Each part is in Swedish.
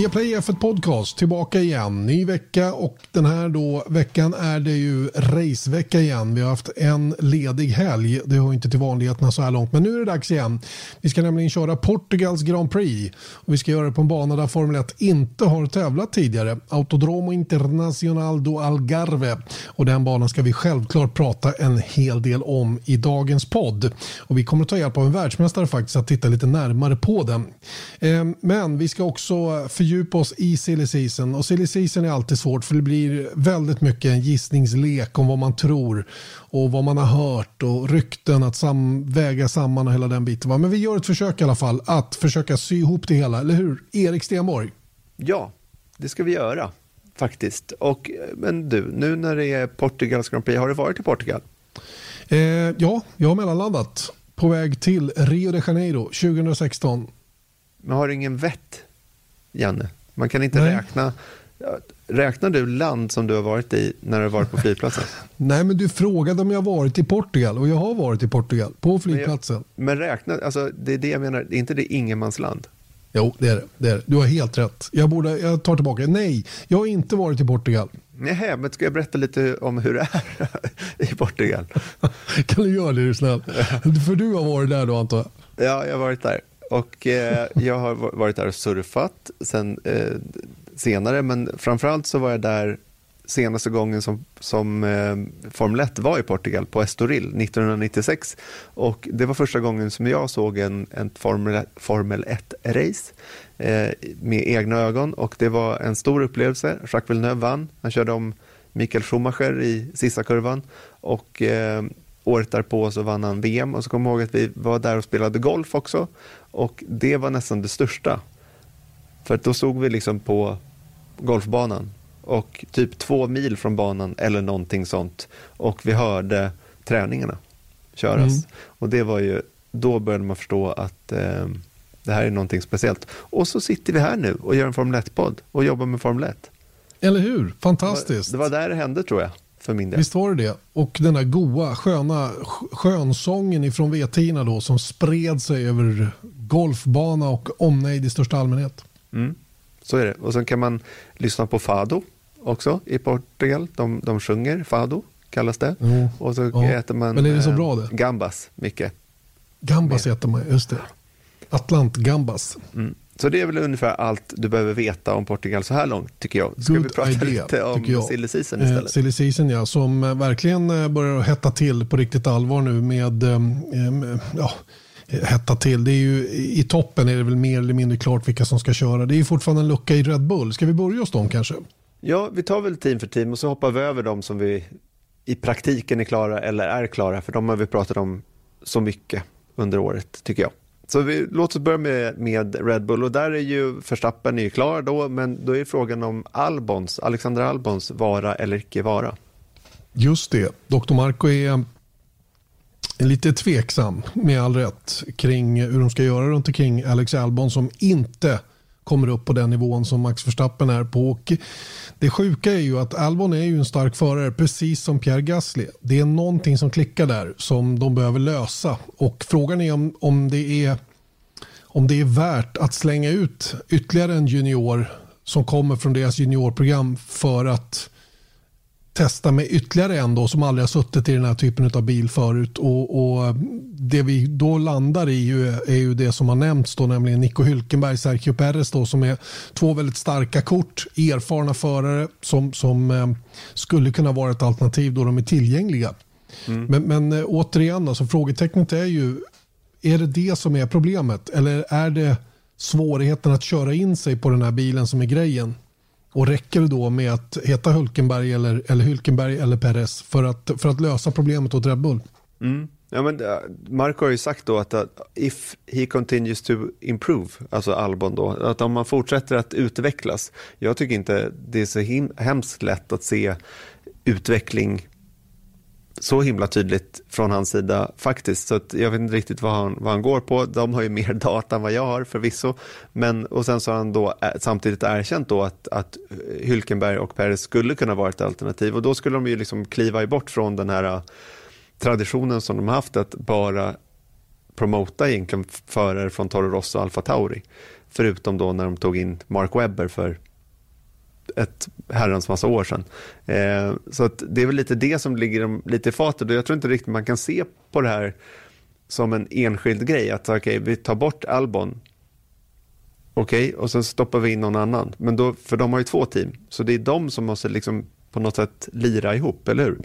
Viaplay F1 Podcast tillbaka igen. Ny vecka och den här då veckan är det ju racevecka igen. Vi har haft en ledig helg. Det hör inte till vanligheterna så här långt men nu är det dags igen. Vi ska nämligen köra Portugals Grand Prix och vi ska göra det på en bana där Formel 1 inte har tävlat tidigare. Autodromo Internacional do Algarve och den banan ska vi självklart prata en hel del om i dagens podd. Och vi kommer att ta hjälp av en världsmästare faktiskt att titta lite närmare på den. Ehm, men vi ska också fördjupa oss i silly season. Och silly season är alltid svårt för det blir väldigt mycket en gissningslek om vad man tror och vad man har hört och rykten att sam väga samman och hela den biten. Men vi gör ett försök i alla fall att försöka sy ihop det hela, eller hur? Erik Stenborg. Ja, det ska vi göra faktiskt. Och, men du, nu när det är Portugals Grand Prix, har du varit i Portugal? Eh, ja, jag har mellanlandat på väg till Rio de Janeiro 2016. Men har du ingen vett Janne. Man kan inte Nej. räkna. Räknar du land som du har varit i när du har varit på flygplatsen? Nej, men du frågade om jag har varit i Portugal och jag har varit i Portugal på flygplatsen. Men, jag, men räkna, alltså, det är det jag menar, är inte det ingenmansland? Jo, det är det, det är det. Du har helt rätt. Jag, borde, jag tar tillbaka. Nej, jag har inte varit i Portugal. Nej, men ska jag berätta lite om hur det är i Portugal? kan du göra det, är du snäll? För du har varit där då, antar jag? Ja, jag har varit där. Och eh, jag har varit där och surfat sen, eh, senare, men framförallt så var jag där senaste gången som, som eh, Formel 1 var i Portugal, på Estoril 1996. Och det var första gången som jag såg en, en Formel, Formel 1-race eh, med egna ögon och det var en stor upplevelse. Jacques Villeneuve vann, han körde om Michael Schumacher i sista kurvan och eh, året därpå så vann han VM och så kommer jag ihåg att vi var där och spelade golf också och det var nästan det största. För då stod vi liksom på golfbanan och typ två mil från banan eller någonting sånt och vi hörde träningarna köras. Mm. Och det var ju, då började man förstå att eh, det här är någonting speciellt. Och så sitter vi här nu och gör en Formel 1-podd och jobbar med Formel 1. Eller hur? Fantastiskt. Det var, det var där det hände tror jag för min del. Visst var det det. Och den där goa, sköna skönsången ifrån V10 då som spred sig över golfbana och omnejd i största allmänhet. Mm. Så är det. Och sen kan man lyssna på Fado också i Portugal. De, de sjunger Fado, kallas det. Mm. Och så ja. äter man Men är det så bra det? gambas, mycket. Gambas äter man, just det. Atlant gambas. Mm. Så det är väl ungefär allt du behöver veta om Portugal så här långt, tycker jag. Ska Good vi prata idea, lite om silly season istället? Eh, silly season, ja, som eh, verkligen eh, börjar hetta till på riktigt allvar nu med, eh, ja, hetta till. Det är ju, I toppen är det väl mer eller mindre klart vilka som ska köra. Det är fortfarande en lucka i Red Bull. Ska vi börja hos dem kanske? Ja, vi tar väl team för team och så hoppar vi över dem som vi i praktiken är klara eller är klara. För de har vi pratat om så mycket under året, tycker jag. Så vi, låt oss börja med, med Red Bull och där är ju Verstappen är klar då, men då är frågan om Albons, Alexander Albons vara eller icke vara. Just det, Dr. Marco är eh, lite tveksam med all rätt kring hur de ska göra runt omkring Alex Albon som inte kommer upp på den nivån som Max Verstappen är på. Och det sjuka är ju att Albon är ju en stark förare precis som Pierre Gasly. Det är någonting som klickar där som de behöver lösa och frågan är om, om, det, är, om det är värt att slänga ut ytterligare en junior som kommer från deras juniorprogram för att testa med ytterligare en då, som aldrig har suttit i den här typen av bil förut. Och, och Det vi då landar i ju, är ju det som har nämnts, då, nämligen Nico Hülkenberg och Sergio Perez då, som är två väldigt starka kort, erfarna förare som, som eh, skulle kunna vara ett alternativ då de är tillgängliga. Mm. Men, men eh, återigen, alltså, frågetecknet är ju, är det det som är problemet? Eller är det svårigheten att köra in sig på den här bilen som är grejen? Och räcker det då med att heta Hulkenberg eller, eller Hulkenberg eller Perez för att, för att lösa problemet åt Red Bull? Mm. Ja, men, eh, Marco har ju sagt då att uh, if he continues to improve, alltså Albon då, att om man fortsätter att utvecklas. Jag tycker inte det är så him hemskt lätt att se utveckling så himla tydligt från hans sida faktiskt. Så jag vet inte riktigt vad han, vad han går på. De har ju mer data än vad jag har förvisso. Men, och sen så har han då samtidigt erkänt då att, att Hylkenberg och Perez skulle kunna vara ett alternativ. Och då skulle de ju liksom kliva bort från den här traditionen som de har haft att bara promota egentligen förare från Toro Rosso och Alfa Tauri. Förutom då när de tog in Mark Webber för ett herrans massa år sedan. Eh, så att det är väl lite det som ligger dem lite i fatet och jag tror inte riktigt man kan se på det här som en enskild grej. Att okej, okay, vi tar bort Albon. Okej, okay, och sen stoppar vi in någon annan. Men då, för de har ju två team, så det är de som måste liksom på något sätt lira ihop, eller hur?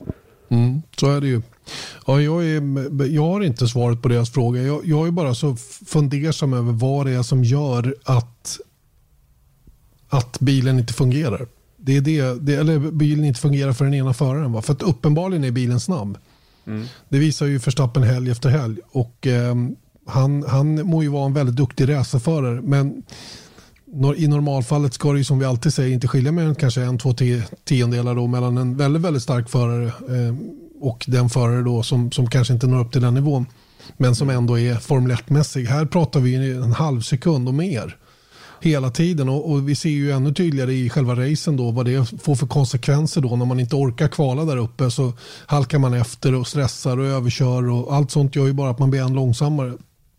Mm, så är det ju. Ja, jag, är, jag har inte svaret på deras fråga. Jag, jag är bara så fundersam över vad det är som gör att, att bilen inte fungerar. Det är det, det, eller bilen inte fungerar för den ena föraren. Va? För att uppenbarligen är bilen snabb. Mm. Det visar ju Verstappen helg efter helg. Och, eh, han, han må ju vara en väldigt duktig racerförare. Men i normalfallet ska det ju som vi alltid säger inte skilja mer än kanske en, två tiondelar då mellan en väldigt, väldigt stark förare eh, och den förare då som, som kanske inte når upp till den nivån. Men som ändå är Formel 1-mässig. Här pratar vi en halv sekund och mer hela tiden och, och, vi ser ju ännu tydligare i själva racen då vad det får för konsekvenser då när man inte orkar kvala där uppe så halkar man efter och stressar och överkör och allt sånt gör ju bara att man blir än långsammare.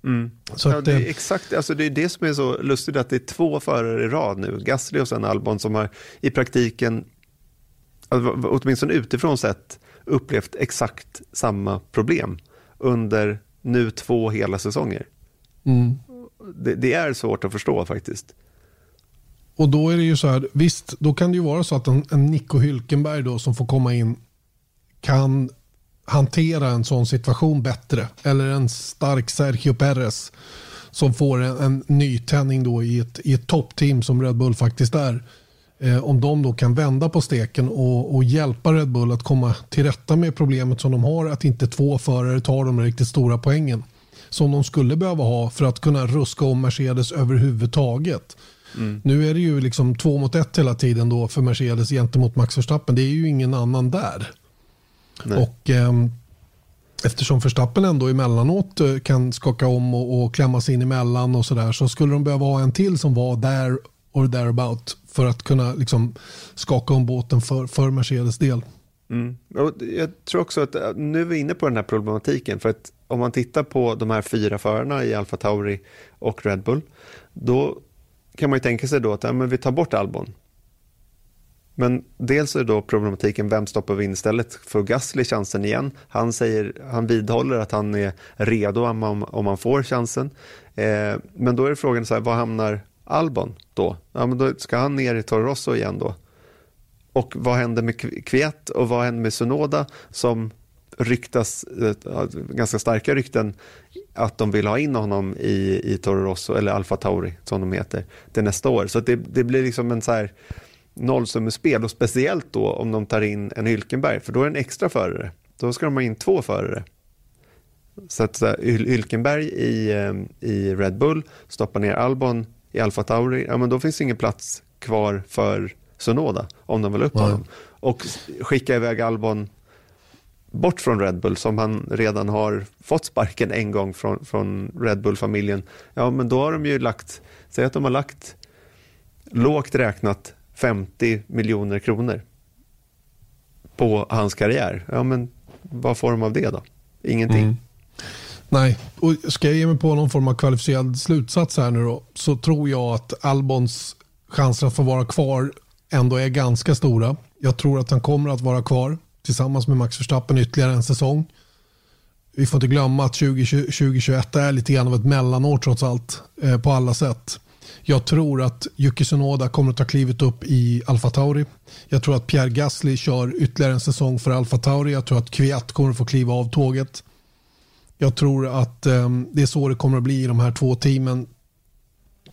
Mm. Så ja, det är exakt, alltså det är det som är så lustigt att det är två förare i rad nu, Gasly och sen Albon som har i praktiken, alltså, åtminstone utifrån sett, upplevt exakt samma problem under nu två hela säsonger. Mm. Det, det, är svårt att förstå faktiskt. Och då är det ju så här, visst, då kan det ju vara så att en, en Nico Hylkenberg då som får komma in kan hantera en sån situation bättre. Eller en stark Sergio Perez som får en, en nytändning då i ett, i ett toppteam som Red Bull faktiskt är. Eh, om de då kan vända på steken och, och, hjälpa Red Bull att komma till rätta med problemet som de har att inte två förare tar de riktigt stora poängen. Som de skulle behöva ha för att kunna ruska om Mercedes överhuvudtaget. Mm. Nu är det ju liksom två mot ett hela tiden då för Mercedes gentemot Max Verstappen. Det är ju ingen annan där. Nej. Och eh, Eftersom Verstappen ändå emellanåt eh, kan skaka om och, och klämma sig in emellan och sådär så skulle de behöva ha en till som var där or thereabout för att kunna liksom skaka om båten för, för Mercedes del. Mm. Jag tror också att eh, nu är vi inne på den här problematiken för att om man tittar på de här fyra förarna i Alfa Tauri och Red Bull då kan man ju tänka sig då att ja, men vi tar bort Albon men dels är då problematiken, vem stoppar vi in istället? Får Gasly chansen igen? Han, säger, han vidhåller att han är redo om, om, om han får chansen. Eh, men då är frågan, så här, var hamnar Albon då? Ja, men då ska han ner i Toro Rosso igen då? Och vad händer med Kviat och vad händer med Sunoda som ryktas, eh, ganska starka rykten, att de vill ha in honom i, i Toro Rosso, eller Alfa Tauri som de heter, till nästa år. Så det, det blir liksom en så här nollsummespel och speciellt då om de tar in en Hylkenberg för då är det en extra förare. Då ska de ha in två förare. Så att så här, Hylkenberg i, eh, i Red Bull stoppar ner Albon i Alfa Tauri, ja men då finns det ingen plats kvar för Sonoda om de vill upp honom. Och skicka iväg Albon bort från Red Bull som han redan har fått sparken en gång från, från Red Bull-familjen. Ja men då har de ju lagt, säg att de har lagt lågt räknat 50 miljoner kronor på hans karriär. Ja, men vad får de av det då? Ingenting. Mm. Nej, och ska jag ge mig på någon form av kvalificerad slutsats här nu då, så tror jag att Albons chanser att få vara kvar ändå är ganska stora. Jag tror att han kommer att vara kvar tillsammans med Max Verstappen ytterligare en säsong. Vi får inte glömma att 2021 är lite grann av ett mellanår trots allt eh, på alla sätt. Jag tror att Yuki Tsunoda kommer att ta klivet upp i Alfa Tauri. Jag tror att Pierre Gasly kör ytterligare en säsong för Alfa Tauri. Jag tror att Kviat kommer att få kliva av tåget. Jag tror att eh, det är så det kommer att bli i de här två teamen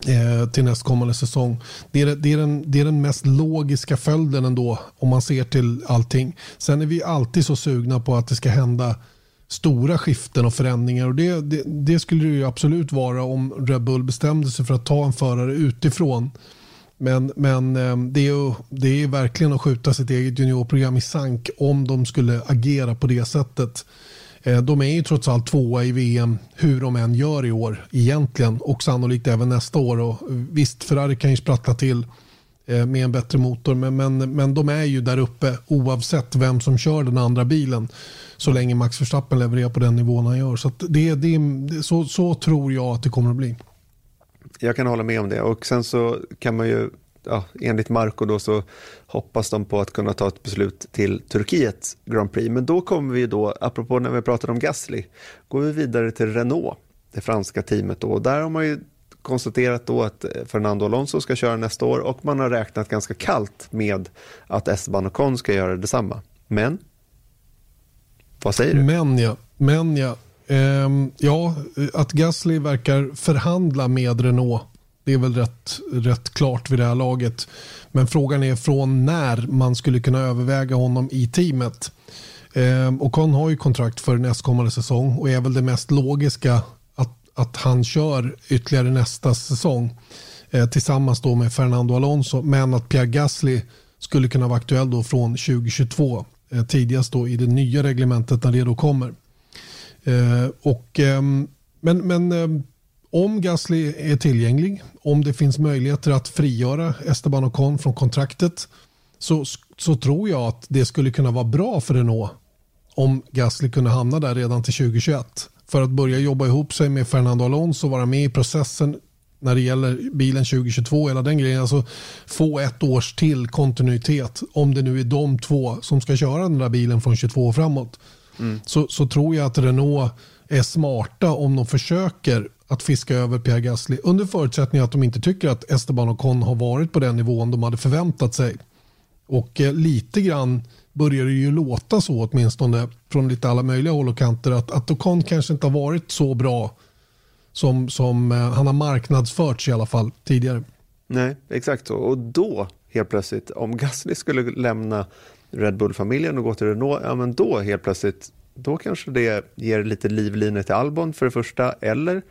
eh, till nästkommande säsong. Det är, det, är den, det är den mest logiska följden ändå om man ser till allting. Sen är vi alltid så sugna på att det ska hända stora skiften och förändringar. Och det, det, det, skulle det ju absolut vara om Red Bull bestämde sig för att ta en förare utifrån. Men, men eh, det, är ju, det är verkligen att skjuta sitt eget juniorprogram i sank om de skulle agera på det sättet. Eh, de är ju trots allt tvåa i VM hur de än gör i år egentligen och sannolikt även nästa år. Och visst, Ferrari kan ju sprattla till eh, med en bättre motor. Men, men, men de är ju där uppe oavsett vem som kör den andra bilen. Så länge Max Verstappen levererar på den nivån han gör. Så, det, det, så, så tror jag att det kommer att bli. Jag kan hålla med om det och sen så kan man ju ja, enligt Marco då så hoppas de på att kunna ta ett beslut till Turkiets Grand Prix. Men då kommer vi då, apropå när vi pratade om Gasly, går vi vidare till Renault, det franska teamet då. Där har man ju konstaterat då att Fernando Alonso ska köra nästa år och man har räknat ganska kallt med att Esteban Ocon ska göra detsamma. Men, vad säger du? Men ja, men ja. Ehm, ja, att Gasly verkar förhandla med Renault det är väl rätt, rätt klart vid det här laget. Men frågan är från när man skulle kunna överväga honom i teamet. Eh, han har ju kontrakt för nästkommande säsong och är väl det mest logiska att, att han kör ytterligare nästa säsong eh, tillsammans då med Fernando Alonso. Men att Pierre Gasly skulle kunna vara aktuell då från 2022 eh, tidigast då i det nya reglementet när det då kommer. Eh, och, ehm, men men ehm, om Gasly är tillgänglig, om det finns möjligheter att frigöra Esteban Ocon från kontraktet så, så tror jag att det skulle kunna vara bra för Renault om Gasly kunde hamna där redan till 2021 för att börja jobba ihop sig med Fernando Alonso och vara med i processen när det gäller bilen 2022, hela den grejen. Alltså få ett års till kontinuitet om det nu är de två som ska köra den där bilen från 22 och framåt. Mm. Så, så tror jag att Renault är smarta om de försöker att fiska över Pierre Gasly under förutsättning att de inte tycker att Esteban Ocon har varit på den nivån de hade förväntat sig. Och eh, lite grann börjar det ju låta så åtminstone från lite alla möjliga håll och kanter att, att Ocon kanske inte har varit så bra som, som eh, han har marknadsförts i alla fall tidigare. Nej, exakt så. Och då helt plötsligt, om Gasly skulle lämna Red Bull-familjen och gå till Renault, ja men då helt plötsligt, då kanske det ger lite livlinor till Albon för det första, eller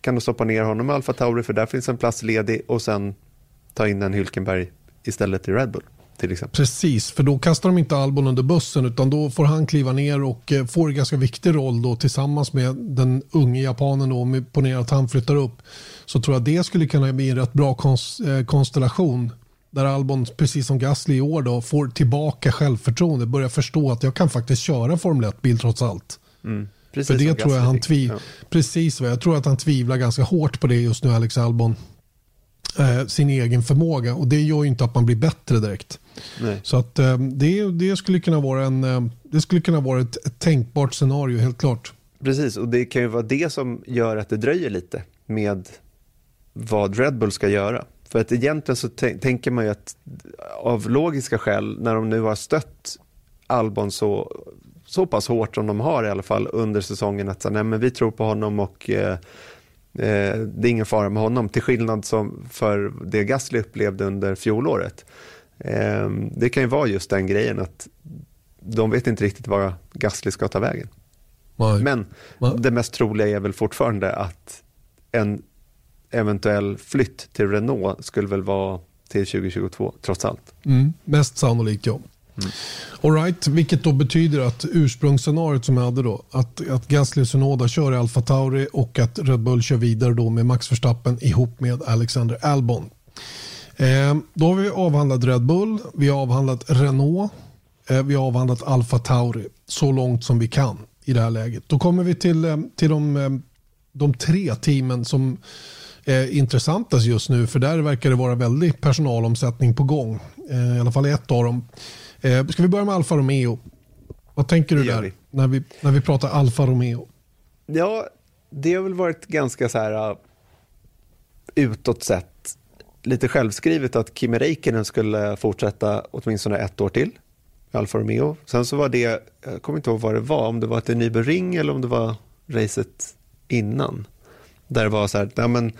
kan du stoppa ner honom i Alfa Tauri för där finns en plats ledig och sen ta in en Hylkenberg istället i Red Bull. Till exempel. Precis, för då kastar de inte Albon under bussen utan då får han kliva ner och eh, får en ganska viktig roll då tillsammans med den unge japanen då, med ponerar att han flyttar upp. Så tror jag det skulle kunna bli en rätt bra eh, konstellation där Albon, precis som Gasly i år, då, får tillbaka självförtroende, börjar förstå att jag kan faktiskt köra Formel 1-bil trots allt. Mm. Precis För det tror jag han tviv ja. Precis, jag tror att han tvivlar ganska hårt på det just nu, Alex Albon. Eh, sin egen förmåga och det gör ju inte att man blir bättre direkt. Nej. Så att eh, det, det, skulle kunna vara en, eh, det skulle kunna vara ett, ett tänkbart scenario, helt klart. Precis, och det kan ju vara det som gör att det dröjer lite med vad Red Bull ska göra. För att egentligen så tänker man ju att av logiska skäl, när de nu har stött Albon så så pass hårt som de har i alla fall under säsongen att nej, men vi tror på honom och eh, eh, det är ingen fara med honom. Till skillnad som för det Gasly upplevde under fjolåret. Eh, det kan ju vara just den grejen att de vet inte riktigt var Gasly ska ta vägen. Nej. Men Nej. det mest troliga är väl fortfarande att en eventuell flytt till Renault skulle väl vara till 2022 trots allt. Mm, mest sannolikt ja. Mm. All right, vilket då betyder att ursprungsscenariot som jag hade då, att, att Gasly och Sonoda kör i Alfa Tauri och att Red Bull kör vidare då med Max Verstappen ihop med Alexander Albon. Eh, då har vi avhandlat Red Bull, vi har avhandlat Renault, eh, vi har avhandlat Alfa Tauri så långt som vi kan i det här läget. Då kommer vi till, eh, till de, eh, de tre teamen som är intressantast just nu för där verkar det vara väldigt personalomsättning på gång. Eh, I alla fall ett av dem. Eh, ska vi börja med Alfa Romeo? Vad tänker du där vi. När, vi, när vi pratar Alfa Romeo? Ja, det har väl varit ganska så här utåt sett lite självskrivet att Kimi Räikkönen skulle fortsätta åtminstone ett år till i Alfa Romeo. Sen så var det, jag kommer inte ihåg vad det var, om det var till Nybering eller om det var racet innan. Där det var så här, ja, men,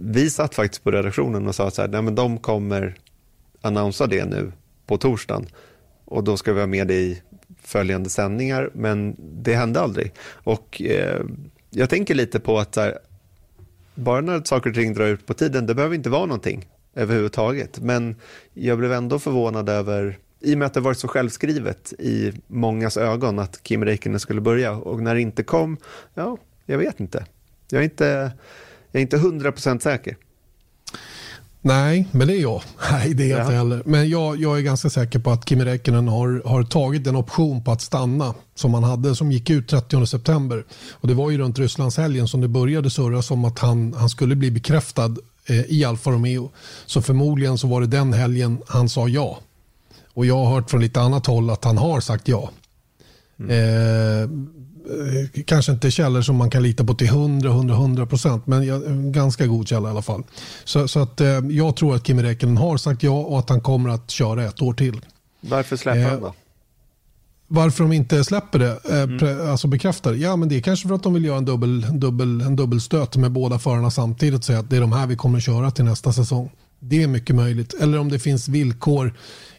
vi satt faktiskt på redaktionen och sa så här, ja, men de kommer annonsa det nu på torsdagen och då ska vi ha med det i följande sändningar, men det hände aldrig. Och eh, jag tänker lite på att här, bara när saker och ting drar ut på tiden, det behöver inte vara någonting överhuvudtaget, men jag blev ändå förvånad över i och med att det varit så självskrivet i mångas ögon att Kim Räikkönen skulle börja och när det inte kom, ja, jag vet inte. Jag är inte, jag är inte 100% säker. Nej, men det är jag. Nej, det är jag ja. inte heller. Men jag, jag är ganska säker på att Kimi Räikkönen har, har tagit en option på att stanna som han hade som gick ut 30 september. Och Det var ju runt Rysslandshelgen som det började surras om att han, han skulle bli bekräftad eh, i Alfa Romeo. Så förmodligen så var det den helgen han sa ja. Och jag har hört från lite annat håll att han har sagt ja. Mm. Eh, kanske inte källor som man kan lita på till 100, 100, 100 procent, men en ganska god källa i alla fall. Så, så att, eh, jag tror att Kimi Räikkönen har sagt ja och att han kommer att köra ett år till. Varför släpper han då? Eh, varför de inte släpper det, mm. alltså bekräftar Ja, men det är kanske för att de vill göra en, dubbel, dubbel, en dubbelstöt med båda förarna samtidigt och säga att det är de här vi kommer köra till nästa säsong. Det är mycket möjligt. Eller om det finns villkor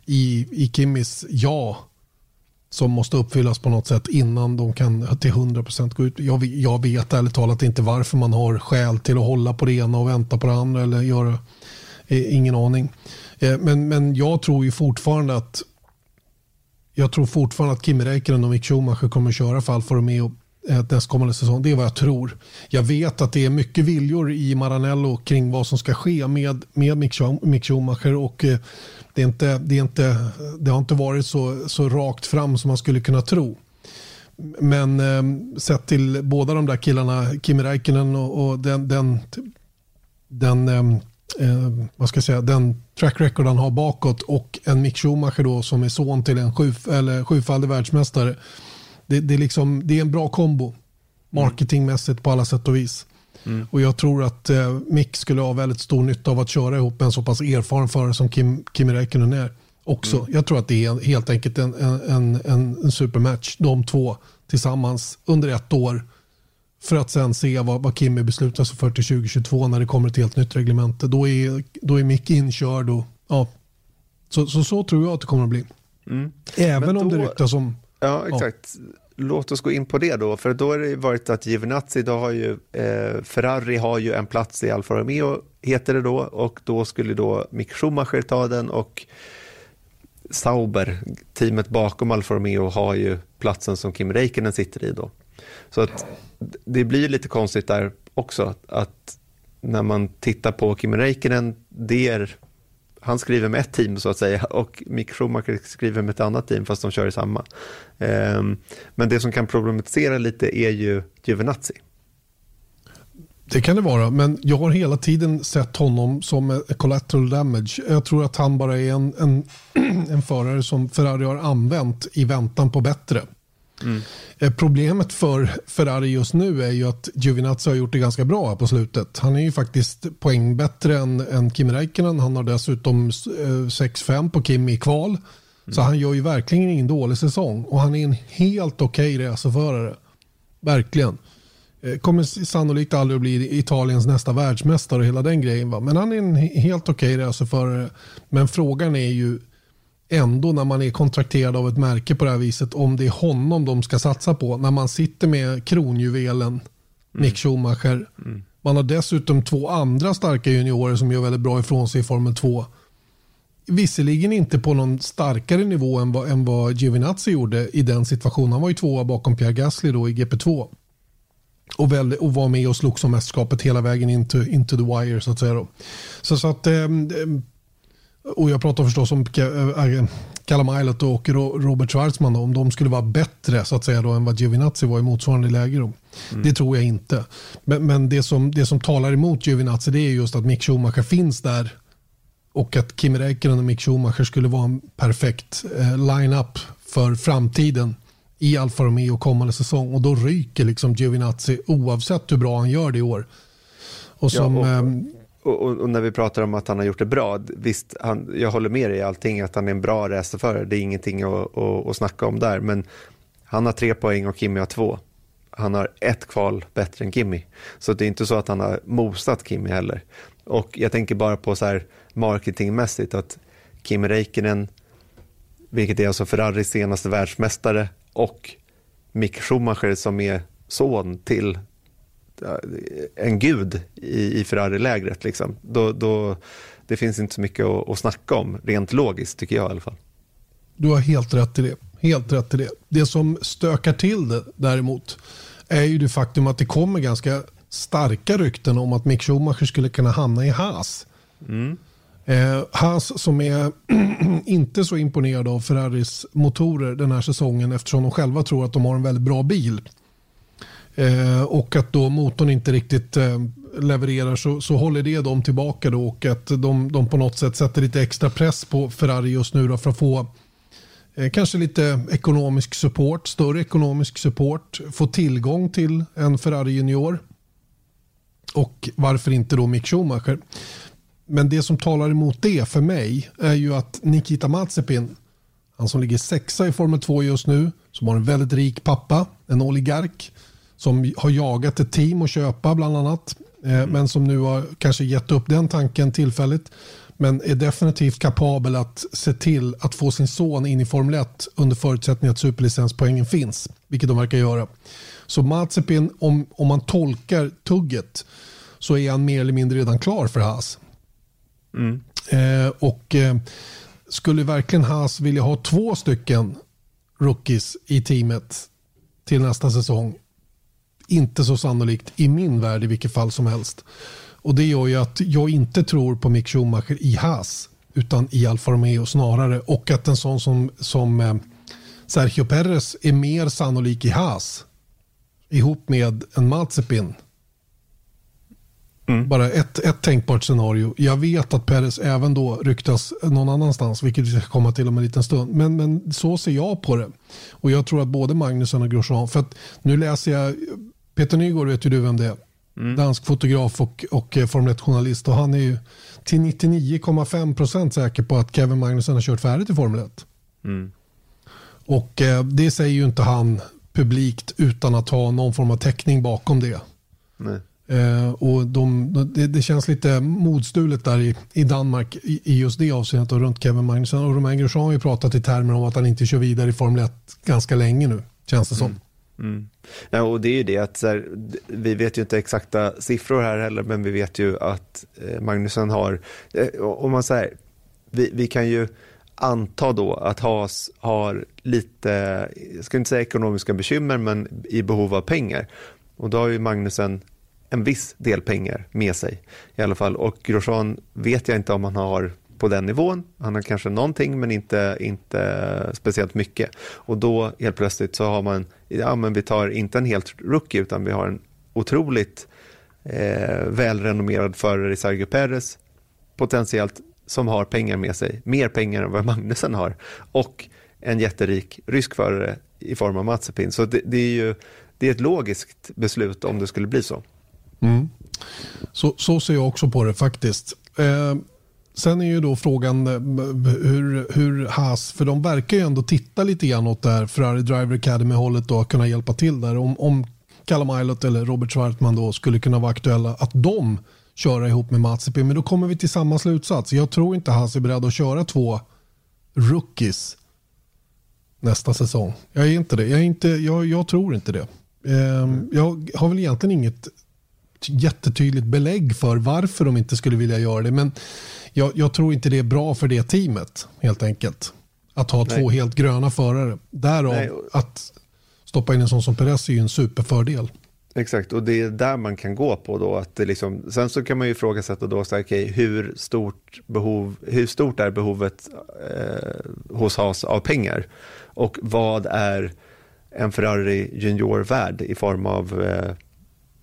i, i Kimmis ja som måste uppfyllas på något sätt innan de kan till 100% gå ut. Jag, jag vet ärligt talat inte varför man har skäl till att hålla på det ena och vänta på det andra eller göra, eh, ingen aning. Eh, men, men jag tror ju fortfarande att jag tror fortfarande att Kimi Räikkönen och Mick Schumacher kommer att köra för Alfa Romeo eh, nästkommande säsong. Det är vad jag tror. Jag vet att det är mycket viljor i Maranello kring vad som ska ske med, med Mick Schumacher och eh, det, är inte, det, är inte, det har inte varit så, så rakt fram som man skulle kunna tro. Men eh, sett till båda de där killarna, Kimi Räikkönen och, och, den, den, den, eh, eh, vad ska jag säga, den track record han har bakåt och en Mick Schumacher då, som är son till en sju, eller sjufaldig världsmästare. Det, det, är liksom, det är en bra kombo marketingmässigt på alla sätt och vis. Mm. Och jag tror att eh, Mick skulle ha väldigt stor nytta av att köra ihop en så pass erfaren förare som Kim, Kimi Räikkönen är. Också. Mm. Jag tror att det är helt enkelt en, en, en, en supermatch, de två tillsammans under ett år. För att sen se vad, vad Kimi beslutar sig för till 2022 när det kommer ett helt nytt reglemente. Då är, då är Mick inkörd. Och, ja. så, så, så tror jag att det kommer att bli. Mm. Även då, om det ryktas om... Ja, exakt. Ja låt oss gå in på det då, för då har det varit att Giovinazzi, då har ju eh, Ferrari har ju en plats i Alfa Romeo, heter det då, och då skulle då Mick Schumacher ta den och Sauber, teamet bakom Alfa Romeo, har ju platsen som Kim Räikkönen sitter i då. Så att det blir lite konstigt där också, att när man tittar på Kim Räikkönen, det är han skriver med ett team så att säga och Mick Schumacher skriver med ett annat team fast de kör i samma. Ehm, men det som kan problematisera lite är ju Giovinazzi. Det kan det vara, men jag har hela tiden sett honom som collateral damage. Jag tror att han bara är en, en, en förare som Ferrari har använt i väntan på bättre. Mm. Problemet för Ferrari just nu är ju att Giovinazzi har gjort det ganska bra på slutet. Han är ju faktiskt poäng bättre än, än Kim Räikkönen. Han har dessutom 6-5 eh, på Kim i kval. Mm. Så han gör ju verkligen ingen dålig säsong och han är en helt okej okay racerförare. Verkligen. Eh, kommer sannolikt aldrig att bli Italiens nästa världsmästare och hela den grejen. Va? Men han är en helt okej okay racerförare. Men frågan är ju ändå när man är kontrakterad av ett märke på det här viset om det är honom de ska satsa på. När man sitter med kronjuvelen mm. Nick Schumacher. Mm. Man har dessutom två andra starka juniorer som gör väldigt bra ifrån sig i Formel 2. Visserligen inte på någon starkare nivå än vad, än vad Giovinazzi gjorde i den situationen. Han var ju tvåa bakom Pierre Gasly då i GP2. Och, väl, och var med och slogs om mästerskapet hela vägen into, into the wire så att säga. Då. Så, så att eh, och jag pratar förstås om Callum Islet och Robert Schwarzman om de skulle vara bättre så att säga då, än vad Giovinazzi var i motsvarande läge. Då. Mm. Det tror jag inte. Men, men, det, som, det som talar emot Giovinazzi det är just att Mick Schumacher finns där och att Kim Räikkönen och Mick Schumacher skulle vara en perfekt eh, line-up för framtiden i Alfa Romeo kommande säsong och då ryker liksom Giovinazzi oavsett hur bra han gör det i år. Och som, ja, och, ehm, och, och, och, när vi pratar om att han har gjort det bra, visst, han, jag håller med dig i allting, att han är en bra racerförare, det är ingenting att, att, att snacka om där, men han har tre poäng och Kimi har två. Han har ett kval bättre än Kimi, så det är inte så att han har mosat Kimi heller. Och jag tänker bara på så här marketingmässigt att Kimi Räikkönen, vilket är alltså Ferraris senaste världsmästare, och Mick Schumacher som är son till en gud i, i Ferrari-lägret. Liksom. Då, då, det finns inte så mycket att, att snacka om, rent logiskt tycker jag i alla fall. Du har helt rätt i det. Helt rätt i det. Det som stökar till det däremot är ju det faktum att det kommer ganska starka rykten om att Mick Schumacher skulle kunna hamna i Haas. Mm. Eh, Haas som är inte så imponerad av Ferraris motorer den här säsongen eftersom de själva tror att de har en väldigt bra bil. Eh, och att då motorn inte riktigt eh, levererar så, så håller det dem tillbaka då och att de, de på något sätt sätter lite extra press på Ferrari just nu då för att få eh, kanske lite ekonomisk support, större ekonomisk support, få tillgång till en Ferrari junior och varför inte då Mick Schumacher. Men det som talar emot det för mig är ju att Nikita Mazepin, han som ligger sexa i Formel 2 just nu, som har en väldigt rik pappa, en oligark, som har jagat ett team att köpa bland annat, mm. men som nu har kanske gett upp den tanken tillfälligt. Men är definitivt kapabel att se till att få sin son in i Formel 1 under förutsättning att superlicenspoängen finns, vilket de verkar göra. Så Mazepin, om, om man tolkar tugget, så är han mer eller mindre redan klar för Haas. Mm. Eh, och eh, skulle verkligen Haas vilja ha två stycken rookies i teamet till nästa säsong? Inte så sannolikt i min värld i vilket fall som helst. Och Det gör ju att jag inte tror på Mick Schumacher i Haas utan i Alfa Romeo snarare. Och att en sån som, som eh, Sergio Perez är mer sannolik i Haas ihop med en Mazepin Mm. Bara ett, ett tänkbart scenario. Jag vet att Perez även då ryktas någon annanstans, vilket vi ska komma till om en liten stund. Men, men så ser jag på det. Och jag tror att både Magnusson och Grosjean, för att nu läser jag, Peter Nygård vet ju du vem det är. Mm. Dansk fotograf och, och eh, Formel 1-journalist. Och han är ju till 99,5 procent säker på att Kevin Magnusson har kört färdigt i Formel 1. Mm. Och eh, det säger ju inte han publikt utan att ha någon form av täckning bakom det. Eh, och de, det, det, känns lite modstulet där i, i Danmark i, i, just det avseendet och runt Kevin Magnusson. Och Romain Grosjean har ju pratat i termer om att han inte kör vidare i Formel 1 ganska länge nu, känns det som. Mm. Mm. Ja, och det är ju det att här, vi vet ju inte exakta siffror här heller, men vi vet ju att eh, Magnusson har, eh, om man säger, vi, vi kan ju anta då att Haas har lite, jag ska inte säga ekonomiska bekymmer, men i behov av pengar. Och då har ju Magnusen en viss del pengar med sig i alla fall. Och Grosjean vet jag inte om han har på den nivån. Han har kanske någonting men inte, inte speciellt mycket. Och då helt plötsligt så har man, ja men vi tar inte en helt rookie utan vi har en otroligt eh, välrenommerad förare i Sergio Perez potentiellt som har pengar med sig, mer pengar än vad Magnusen har och en jätterik rysk förare i form av Mazepin. Så det, det är ju det är ett logiskt beslut om det skulle bli så. Mm. Så, så ser jag också på det faktiskt. Eh, sen är ju då frågan eh, hur, hur Haas, för de verkar ju ändå titta lite grann åt det här Ferrari Driver Academy-hållet då, kunna hjälpa till där. Om, om Callum Eilert eller Robert Schwartman då skulle kunna vara aktuella, att de köra ihop med Mazepin. Men då kommer vi till samma slutsats. Jag tror inte Haas är beredd att köra två rookies nästa säsong. Jag är inte det. Jag, är inte, jag, jag tror inte det. Ehm, jag har väl egentligen inget jättetydligt belägg för varför de inte skulle vilja göra det. Men jag, jag tror inte det är bra för det teamet helt enkelt. Att ha Nej. två helt gröna förare. Därav Nej. att stoppa in en sån som Perez är ju en superfördel. Exakt, och det är där man kan gå på då. Att det liksom, sen så kan man ju ifrågasätta då, så, okay, hur, stort behov, hur stort är behovet eh, hos Haas av pengar? Och vad är en Ferrari Junior värd i form av eh,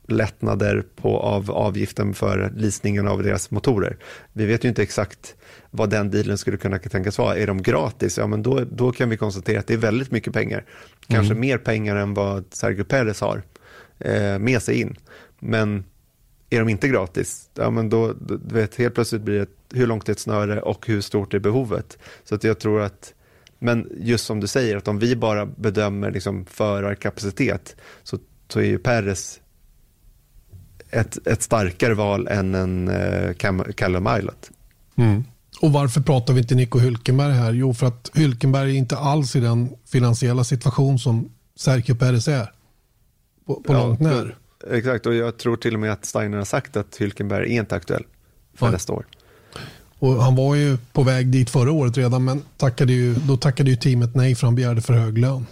lättnader på, av avgiften för leasingen av deras motorer. Vi vet ju inte exakt vad den dealen skulle kunna tänkas vara. Är de gratis, ja men då, då kan vi konstatera att det är väldigt mycket pengar. Kanske mm. mer pengar än vad Sergio Perez har eh, med sig in. Men är de inte gratis, ja men då, du vet, helt plötsligt blir det hur långt är ett snöre och hur stort är behovet. Så att jag tror att, men just som du säger, att om vi bara bedömer liksom förarkapacitet så, så är ju Perez ett, ett starkare val än en uh, Callum Islet. Mm. Och varför pratar vi inte Nico Hülkenberg här? Jo, för att Hülkenberg är inte alls i den finansiella situation som Sergio Perez är. På, på ja, långt när. Exakt, och jag tror till och med att Steiner har sagt att Hülkenberg är inte aktuell för ja. nästa år. Och han var ju på väg dit förra året redan, men tackade ju, då tackade ju teamet nej för han begärde för hög lön.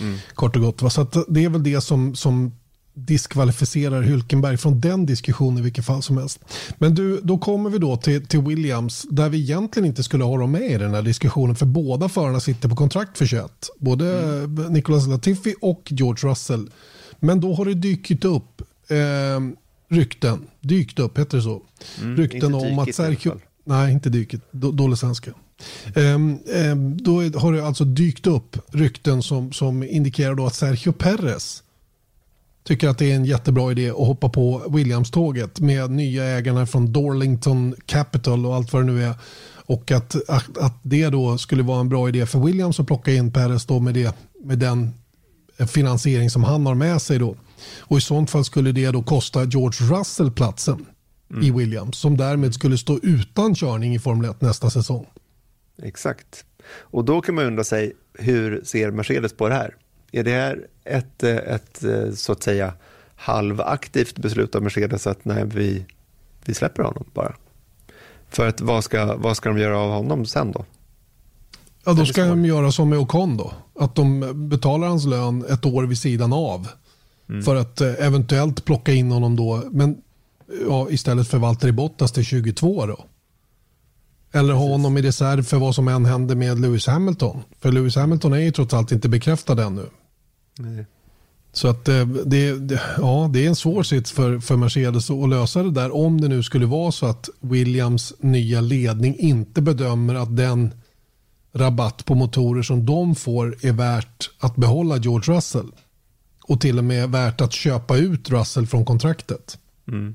Mm. Kort och gott. Va? Så det är väl det som, som diskvalificerar Hülkenberg från den diskussionen i vilket fall som helst. Men du, då kommer vi då till, till Williams där vi egentligen inte skulle ha dem med i den här diskussionen för båda förarna sitter på kontrakt för 21. Både mm. Nicolas Latifi och George Russell. Men då har det dykt upp eh, rykten, dykt upp, heter det så? Mm, rykten om att Sergio... Nej, inte dyket, dålig svenska. Um, um, då har det alltså dykt upp rykten som, som indikerar då att Sergio Perez tycker att det är en jättebra idé att hoppa på Williams-tåget med nya ägarna från Dorlington Capital och allt vad det nu är. Och att, att, att det då skulle vara en bra idé för Williams att plocka in Perez då med, det, med den finansiering som han har med sig då. Och i sånt fall skulle det då kosta George Russell platsen mm. i Williams som därmed skulle stå utan körning i Formel 1 nästa säsong. Exakt. Och då kan man undra sig, hur ser Mercedes på det här? Är det här ett, ett så att säga halvaktivt beslut av Mercedes att nej, vi, vi släpper honom bara? För att vad ska, vad ska de göra av honom sen då? Ja, då ska de göra som med Ocon då. Att de betalar hans lön ett år vid sidan av. Mm. För att eh, eventuellt plocka in honom då. Men ja, istället för Valtteri Bottas till 22 då. Eller ha honom i reserv för vad som än händer med Lewis Hamilton. För Lewis Hamilton är ju trots allt inte bekräftad ännu. Nej. Så att eh, det, det, ja, det är en svår sits för, för Mercedes att lösa det där om det nu skulle vara så att Williams nya ledning inte bedömer att den rabatt på motorer som de får är värt att behålla George Russell. Och till och med värt att köpa ut Russell från kontraktet. Mm.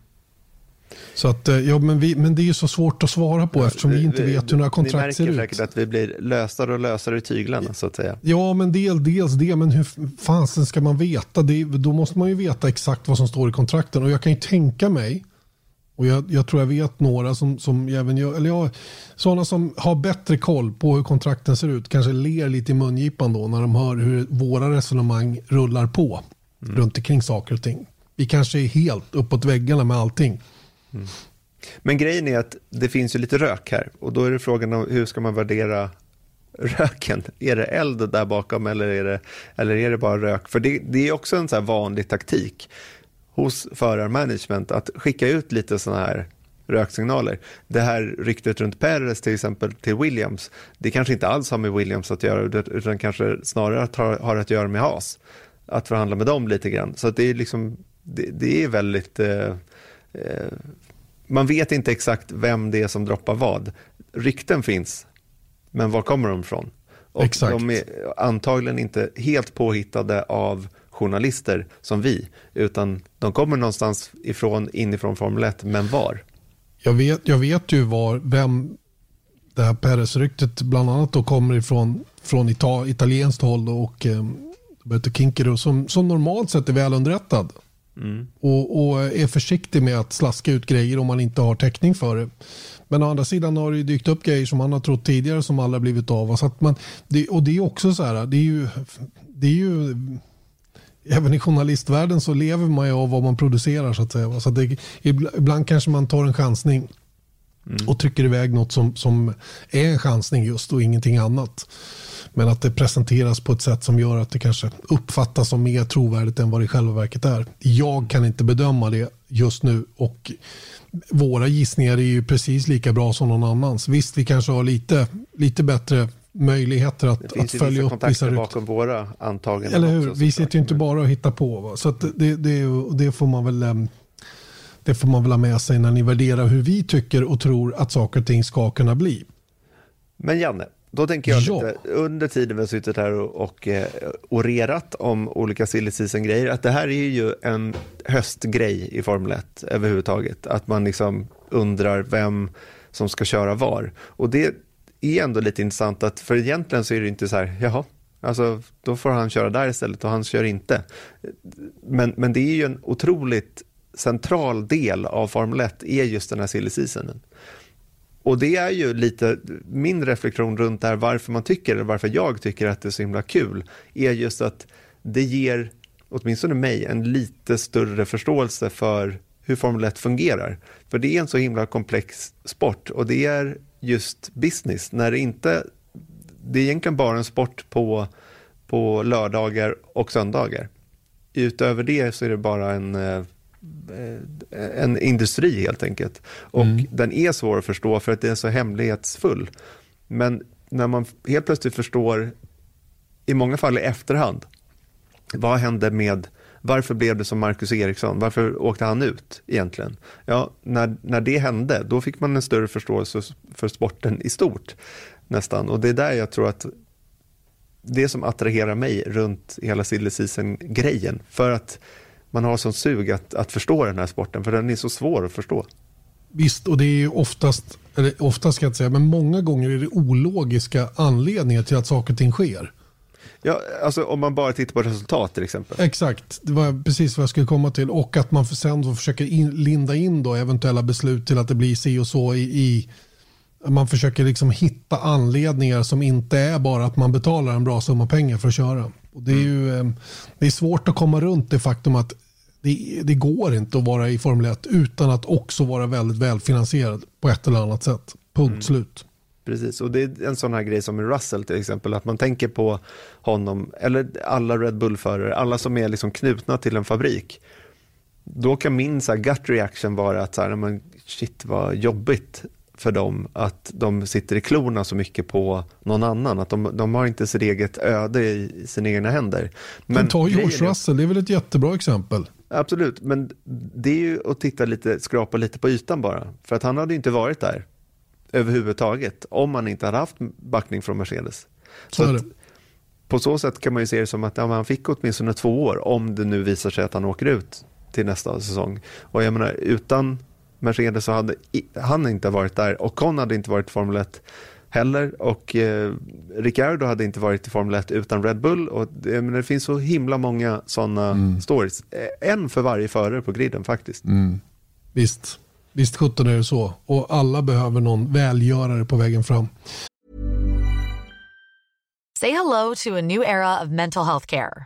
Så att, eh, ja, men, vi, men det är ju så svårt att svara på eftersom vi, inte vet hur några kontrakt ser ut. Ni märker säkert att vi blir lösare och lösare i tyglarna så att säga. Ja, men del, dels det, men hur fasen ska man veta? Det, då måste man ju veta exakt vad som står i kontrakten och jag kan ju tänka mig och jag, jag, tror jag vet några som, som även gör, eller ja, sådana som har bättre koll på hur kontrakten ser ut, kanske ler lite i mungipan då när de hör hur våra resonemang rullar på mm. runt omkring saker och ting. Vi kanske är helt uppåt väggarna med allting. Mm. Men grejen är att det finns ju lite rök här och då är det frågan om hur ska man värdera röken? Är det eld där bakom eller är det, eller är det bara rök? För det, det är också en så vanlig taktik hos förarmanagement att skicka ut lite sådana här röksignaler. Det här ryktet runt Perez till exempel till Williams, det kanske inte alls har med Williams att göra utan kanske snarare har, har att göra med Haas. Att förhandla med dem lite grann. Så det är liksom, det, det är väldigt eh, eh, man vet inte exakt vem det är som droppar vad. Rykten finns, men var kommer de ifrån? Och exakt. de är antagligen inte helt påhittade av journalister som vi, utan de kommer någonstans ifrån, inifrån Formel 1, men var? Jag vet, jag vet ju var, vem det här Perez-ryktet bland annat då kommer ifrån från Ita italienskt håll och eh, Roberto Kinkero som, som normalt sett är välunderrättad. Mm. Och, och, är försiktig med att slaska ut grejer om man inte har täckning för det. Men å andra sidan har det dykt upp grejer som man har trott tidigare som aldrig blivit av. Så man, det, och det är också så här, det är ju, det är ju även i journalistvärlden så lever man ju av vad man producerar så att säga. Så att det, ibland kanske man tar en chansning mm. och trycker iväg något som, som är en chansning just och ingenting annat. Men att det presenteras på ett sätt som gör att det kanske uppfattas som mer trovärdigt än vad det i själva verket är. Jag kan inte bedöma det just nu och våra gissningar är ju precis lika bra som någon annans. Visst, vi kanske har lite, lite bättre möjligheter att, att följa upp vissa rykten. bakom våra antaganden. Eller hur? Också, vi sitter ju inte bara och hittar på. Va? Så det, det, det, får man väl ehm, det får man väl ha med sig när ni värderar hur vi tycker och tror att saker och ting ska kunna bli. Men Janne, då tänker jag ja. lite, under tiden vi har suttit här och, och eh, orerat om olika silly grejer att det här är ju en höstgrej i Formel 1 överhuvudtaget. Att man liksom undrar vem som ska köra var. Och det är ändå lite intressant att för egentligen så är det inte så här, jaha, alltså då får han köra där istället och han kör inte. Men, men det är ju en otroligt central del av Formel 1 är just den här silly seasonen. Och det är ju lite min reflektion runt det här varför man tycker, eller varför jag tycker att det är så himla kul, är just att det ger, åtminstone mig, en lite större förståelse för hur Formel 1 fungerar. För det är en så himla komplex sport och det är just business. När det inte, det är egentligen bara en sport på, på lördagar och söndagar. utöver det så är det bara en, eh, en industri helt enkelt. Och mm. den är svår att förstå för att den är så hemlighetsfull. Men när man helt plötsligt förstår, i många fall i efterhand, vad hände med varför blev det som Marcus Eriksson? Varför åkte han ut egentligen? Ja, när, när det hände, då fick man en större förståelse för sporten i stort nästan. Och det är där jag tror att det som attraherar mig runt hela silly grejen För att man har sån sug att, att förstå den här sporten, för den är så svår att förstå. Visst, och det är oftast, eller oftast ska jag inte säga, men många gånger är det ologiska anledningar till att saker och ting sker. Ja, alltså om man bara tittar på resultat till exempel. Exakt, det var precis vad jag skulle komma till. Och att man sen försöker in, linda in då eventuella beslut till att det blir si och så i, i man försöker liksom hitta anledningar som inte är bara att man betalar en bra summa pengar för att köra. Och det, är ju, mm. det är svårt att komma runt det faktum att det, det, går inte att vara i Formel 1 utan att också vara väldigt välfinansierad på ett eller annat sätt. Punkt mm. slut. Precis, och det är en sån här grej som med Russell till exempel, att man tänker på honom, eller alla Red Bull-förare, alla som är liksom knutna till en fabrik. Då kan min så här, gut reaction vara att så här, men, shit vad jobbigt för dem att de sitter i klorna så mycket på någon annan. Att de, de har inte sitt eget öde i sina egna händer. Men, men ta George Russell, det är väl ett jättebra exempel. Absolut, men det är ju att titta lite, skrapa lite på ytan bara. För att han hade inte varit där överhuvudtaget om han inte hade haft backning från Mercedes. Så, så att, på så sätt kan man ju se det som att ja, han fick åtminstone två år om det nu visar sig att han åker ut till nästa säsong. Och jag menar, utan Mercedes så hade han inte varit där och Con hade inte varit i Formel 1 heller och eh, Ricciardo hade inte varit i Formel 1 utan Red Bull och det, men det finns så himla många sådana mm. stories. En för varje förare på griden faktiskt. Mm. Visst, visst sjutton är det så och alla behöver någon välgörare på vägen fram. Say hello to a new era of mental health care.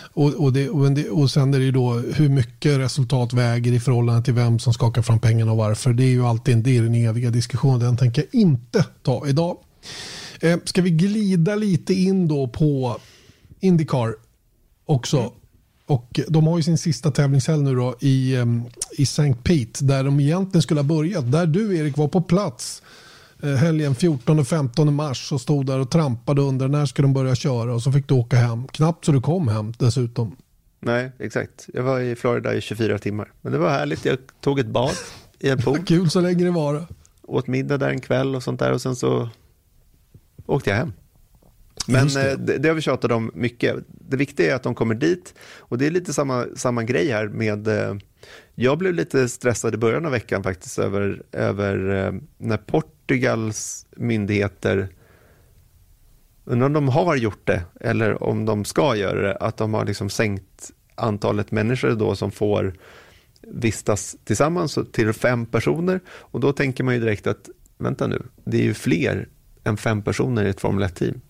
Och, och, det, och, det, och sen är det ju då hur mycket resultat väger i förhållande till vem som skakar fram pengarna och varför. Det är ju alltid det är den eviga diskussionen. Den tänker jag inte ta idag. Eh, ska vi glida lite in då på Indycar också? Mm. Och de har ju sin sista tävlingshelg nu då i, um, i St. Pete där de egentligen skulle ha börjat. Där du Erik var på plats helgen 14 och 15 mars och stod där och trampade under när ska de börja köra och så fick du åka hem. Knappt så du kom hem dessutom. Nej, exakt. Jag var i Florida i 24 timmar. Men det var härligt. Jag tog ett bad i en pool. Kul så länge det var. Åt middag där en kväll och sånt där och sen så åkte jag hem. Men det. Eh, det. det har vi tjatat om mycket. Det viktiga är att de kommer dit och det är lite samma, samma grej här med eh, jag blev lite stressad i början av veckan faktiskt över, över eh, när Portugals myndigheter undrar om de har gjort det eller om de ska göra det, att de har liksom sänkt antalet människor då som får vistas tillsammans till fem personer och då tänker man ju direkt att vänta nu, det är ju fler än fem personer i ett Formel 1-team.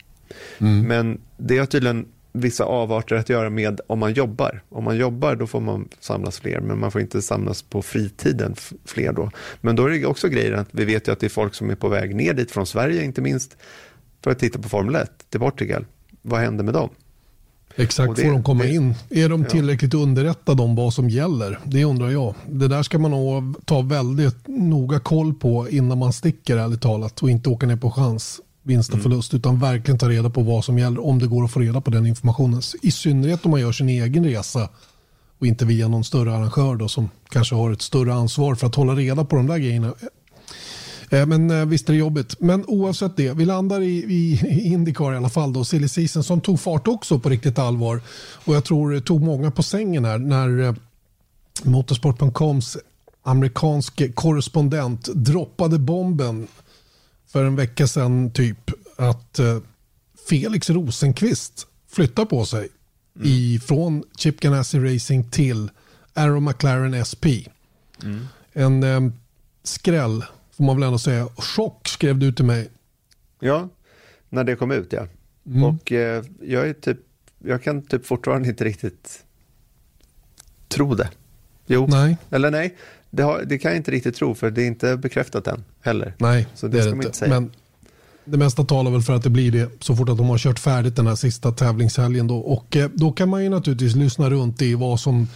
Mm. Men det har tydligen vissa avarter att göra med om man jobbar. Om man jobbar då får man samlas fler, men man får inte samlas på fritiden fler då. Men då är det också grejer att vi vet ju att det är folk som är på väg ner dit från Sverige, inte minst för att titta på Formel 1 till Portugal. Vad händer med dem? Exakt, det, får de komma det, in? Är de tillräckligt ja. underrättade om vad som gäller? Det undrar jag. Det där ska man nog ta väldigt noga koll på innan man sticker ärligt talat och inte åka ner på chans, vinst och mm. förlust utan verkligen ta reda på vad som gäller om det går att få reda på den informationen. I synnerhet om man gör sin egen resa och inte via någon större arrangör då, som kanske har ett större ansvar för att hålla reda på de där grejerna. Eh, men eh, visst är det jobbigt. Men oavsett det, vi landar i, i, i Indycar i alla fall då, silly season som tog fart också på riktigt allvar. Och jag tror det tog många på sängen här när eh, Motorsport.coms amerikansk korrespondent droppade bomben för en vecka sedan typ att eh, Felix Rosenqvist flyttar på sig mm. ifrån Chip Ganassi Racing till Arrow McLaren SP. Mm. En eh, skräll får man väl ändå säga. Chock skrev du till mig. Ja, när det kom ut ja. Mm. Och eh, jag, är typ, jag kan typ fortfarande inte riktigt tro det. Jo, nej. eller nej. Det, har, det, kan jag inte riktigt tro för det är inte bekräftat än heller. Nej, så det, det är det inte. Men det mesta talar väl för att det blir det så fort att de har kört färdigt den här sista tävlingshelgen. Då. Och eh, då kan man ju naturligtvis lyssna runt i vad som,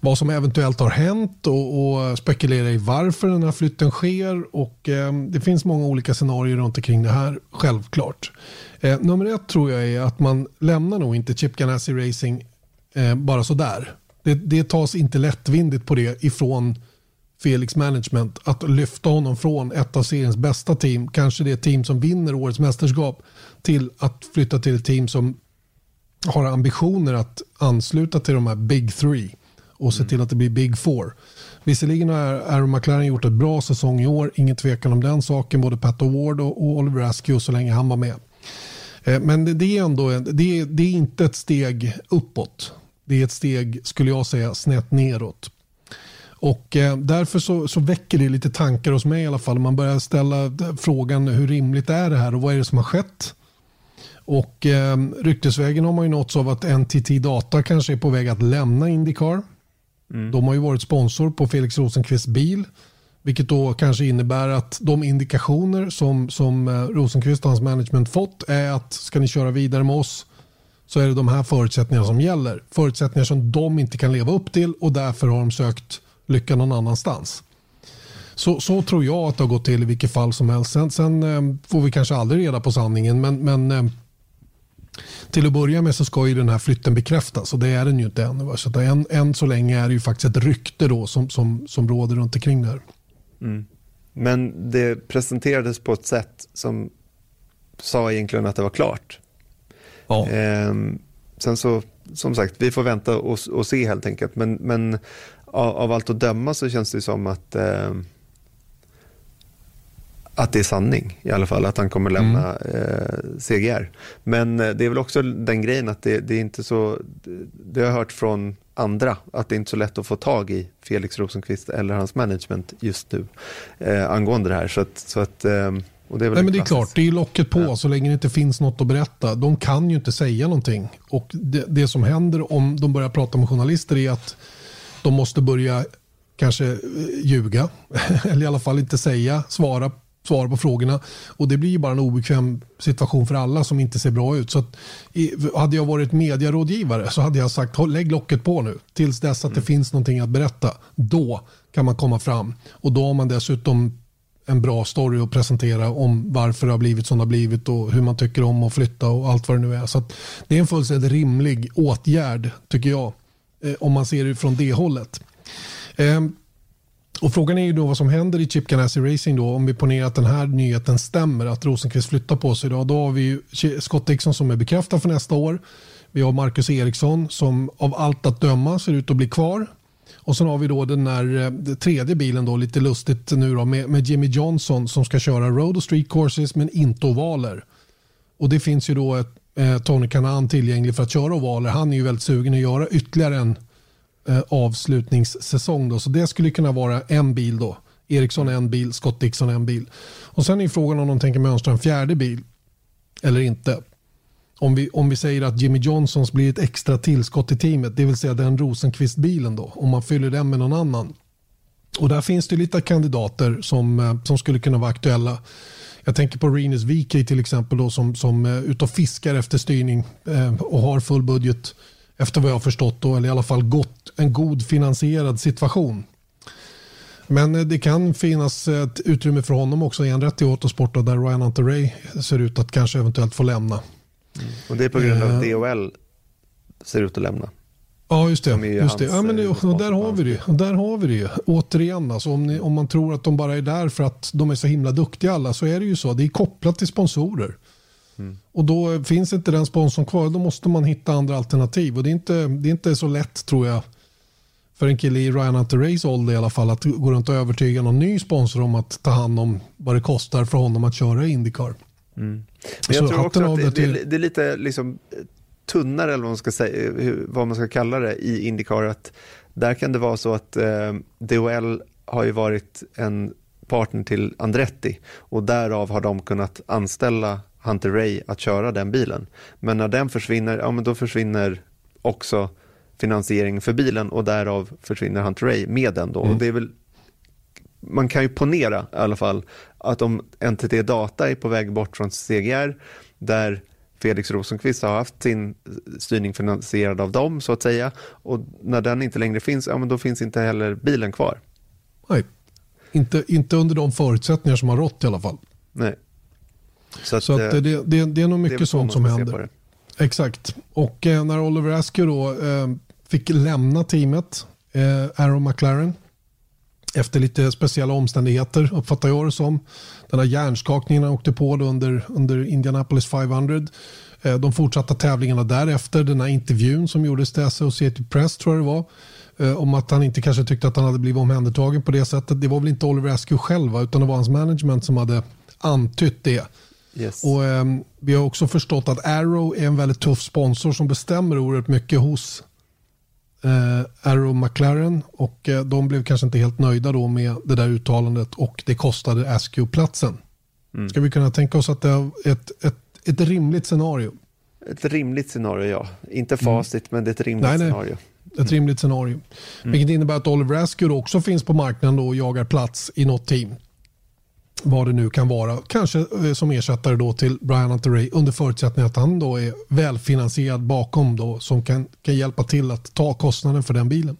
vad som eventuellt har hänt och, och spekulera i varför den här flytten sker. Och eh, Det finns många olika scenarier runt omkring det här, självklart. Eh, nummer ett tror jag är att man lämnar nog inte Chip Ganassi Racing eh, bara sådär. Det, det tas inte lättvindigt på det ifrån Felix management att lyfta honom från ett av seriens bästa team, kanske det team som vinner årets mästerskap, till att flytta till ett team som har ambitioner att ansluta till de här big three och se mm. till att det blir big four. Visserligen har Aaron McLaren gjort ett bra säsong i år, ingen tvekan om den saken, både Pat Award och Oliver Askew så länge han var med. Eh, men det är ändå det är, det är inte ett steg uppåt. Det är ett steg, skulle jag säga, snett neråt. Och eh, därför så, så, väcker det lite tankar hos mig i alla fall. Man börjar ställa frågan hur rimligt är det här och vad är det som har skett? Och eh, ryktesvägen har man ju nåtts av att NTT Data kanske är på väg att lämna Indycar. Mm. De har ju varit sponsor på Felix Rosenqvists bil. Vilket då kanske innebär att de indikationer som, som eh, Rosenqvist och hans management fått är att ska ni köra vidare med oss så är det de här förutsättningarna som gäller. Förutsättningar som de inte kan leva upp till och därför har de sökt lycka någon annanstans. Så, så tror jag att det har gått till i vilket fall som helst. Sen, sen eh, får vi kanske aldrig reda på sanningen men, men eh, till att börja med så ska ju den här flytten bekräftas och det är den ju inte ännu. Så än, än så länge är det ju faktiskt ett rykte då som, som, som råder runt omkring det här. Mm. Men det presenterades på ett sätt som sa egentligen att det var klart. Ja. Ehm, sen så, som sagt, vi får vänta och, och se helt enkelt. Men, men av, av, allt att döma så känns det som att eh, att det är sanning i alla fall, att han kommer lämna mm. eh, CGR. Men eh, det är väl också den grejen att det, det är inte så, det har jag hört från andra, att det är inte så lätt att få tag i Felix Rosenqvist eller hans management just nu eh, angående det här. Så att, så att eh, och det är Nej, men det är klart, det är locket på ja. så länge det inte finns något att berätta. De kan ju inte säga någonting. Och det, det som händer om de börjar prata med journalister är att de måste börja kanske eh, ljuga. Eller i alla fall inte säga, svara, svara på frågorna. Och det blir bara en obekväm situation för alla som inte ser bra ut. Så att, hade jag varit medierådgivare så hade jag sagt lägg locket på nu tills dess att mm. det finns någonting att berätta. Då kan man komma fram. Och då har man dessutom en bra story att presentera om varför det har blivit som det har blivit och hur man tycker om att flytta och allt vad det nu är. Så det är en fullständigt rimlig åtgärd tycker jag. Eh, om man ser det från det hållet. Ehm, och Frågan är ju då vad som händer i Chip Ganassi Racing då om vi ponerar att den här nyheten stämmer att Rosenqvist flyttar på sig. Då, då har vi Scott Dixon som är bekräftad för nästa år. Vi har Marcus Eriksson som av allt att döma ser ut att bli kvar. Och sen har vi då den där eh, den tredje bilen då lite lustigt nu då med, med Jimmy Johnson som ska köra road och street courses men inte ovaler. Och det finns ju då ett, eh, Tony Kanan tillgänglig för att köra ovaler. Han är ju väldigt sugen att göra ytterligare en eh, avslutningssäsong. Då. Så det skulle kunna vara en bil då. Eriksson en bil, Scott Dixon en bil. Och sen är frågan om de tänker mönstra en fjärde bil eller inte. Om vi, om vi säger att Jimmy Johnsons blir ett extra tillskott i teamet, det vill säga den Rosenqvist-bilen då, om man fyller den med någon annan. Och där finns det lite kandidater som, eh, som skulle kunna vara aktuella. Jag tänker på Rinus VK till exempel då, som, som är ute och fiskar efter styrning eh, och har full budget efter vad jag har förstått då, eller i alla fall gott, en god finansierad situation. Men eh, det kan finnas ett utrymme för honom också i en rätt i Autosport där Ryan Hunter-Ray ser ut att kanske eventuellt få lämna. Mm. Och det är på grund av att eh. DHL ser ut att lämna. Ja, just det. Just det. Ja, men det, och där, har vi det. Och där har vi det. Återigen, alltså, om, ni, om man tror att de bara är där för att de är så himla duktiga alla så är det ju så. Det är kopplat till sponsorer. Mm. Och då finns inte den sponsorn kvar. Då måste man hitta andra alternativ. Och det är inte, det är inte så lätt tror jag för en kille i Ryan Hunter Rays ålder i alla fall att gå runt och övertyga någon ny sponsor om att ta hand om vad det kostar för honom att köra Indycar. Mm. Men jag tror också att det, det, det, är lite liksom, tunnare, eller vad man, ska säga, vad man ska kalla det, i Indycar. Att där kan det vara så att eh, DHL har ju varit en partner till Andretti och därav har de kunnat anställa Hunter Ray att köra den bilen. Men när den försvinner, ja men då försvinner också finansiering för bilen och därav försvinner Hunter Ray med den då. Mm. Och det är väl, man kan ju ponera i alla fall att om NTT Data är på väg bort från CGR där Felix Rosenqvist har haft sin styrning finansierad av dem så att säga och när den inte längre finns, ja men då finns inte heller bilen kvar. Nej, inte, inte under de förutsättningar som har rått i alla fall. Nej. Så, att, så att eh, det, det, det, är nog mycket sånt som händer. Exakt. Och eh, när Oliver Askew då eh, fick lämna teamet, eh, Aaron McLaren, efter lite speciella omständigheter uppfattar jag det som. Den här hjärnskakningen han åkte på under, under Indianapolis 500. Eh, de fortsatta tävlingarna därefter, den här intervjun som gjordes till Associated Press tror jag det var. Eh, om att han inte kanske tyckte att han hade blivit omhändertagen på det sättet. Det var väl inte Oliver Askew själv utan det var hans management som hade antytt det. Yes. Och, eh, vi har också förstått att Arrow är en väldigt tuff sponsor som bestämmer oerhört mycket hos eh, Arrow McLaren och eh, de blev kanske inte helt nöjda då med det där uttalandet och det kostade Askew-platsen. Mm. Ska vi kunna tänka oss att det är ett, ett, ett rimligt scenario? Ett rimligt scenario, ja. Inte mm. facit, mm. men det är ett rimligt nej, nej. scenario. Ett rimligt scenario. Mm. Vilket innebär att Oliver Askew också finns på marknaden och jagar plats i något team vad det nu kan vara. Kanske eh, som ersättare då till Brian Hunter under förutsättning att han då är välfinansierad bakom då som kan, kan hjälpa till att ta kostnaden för den bilen.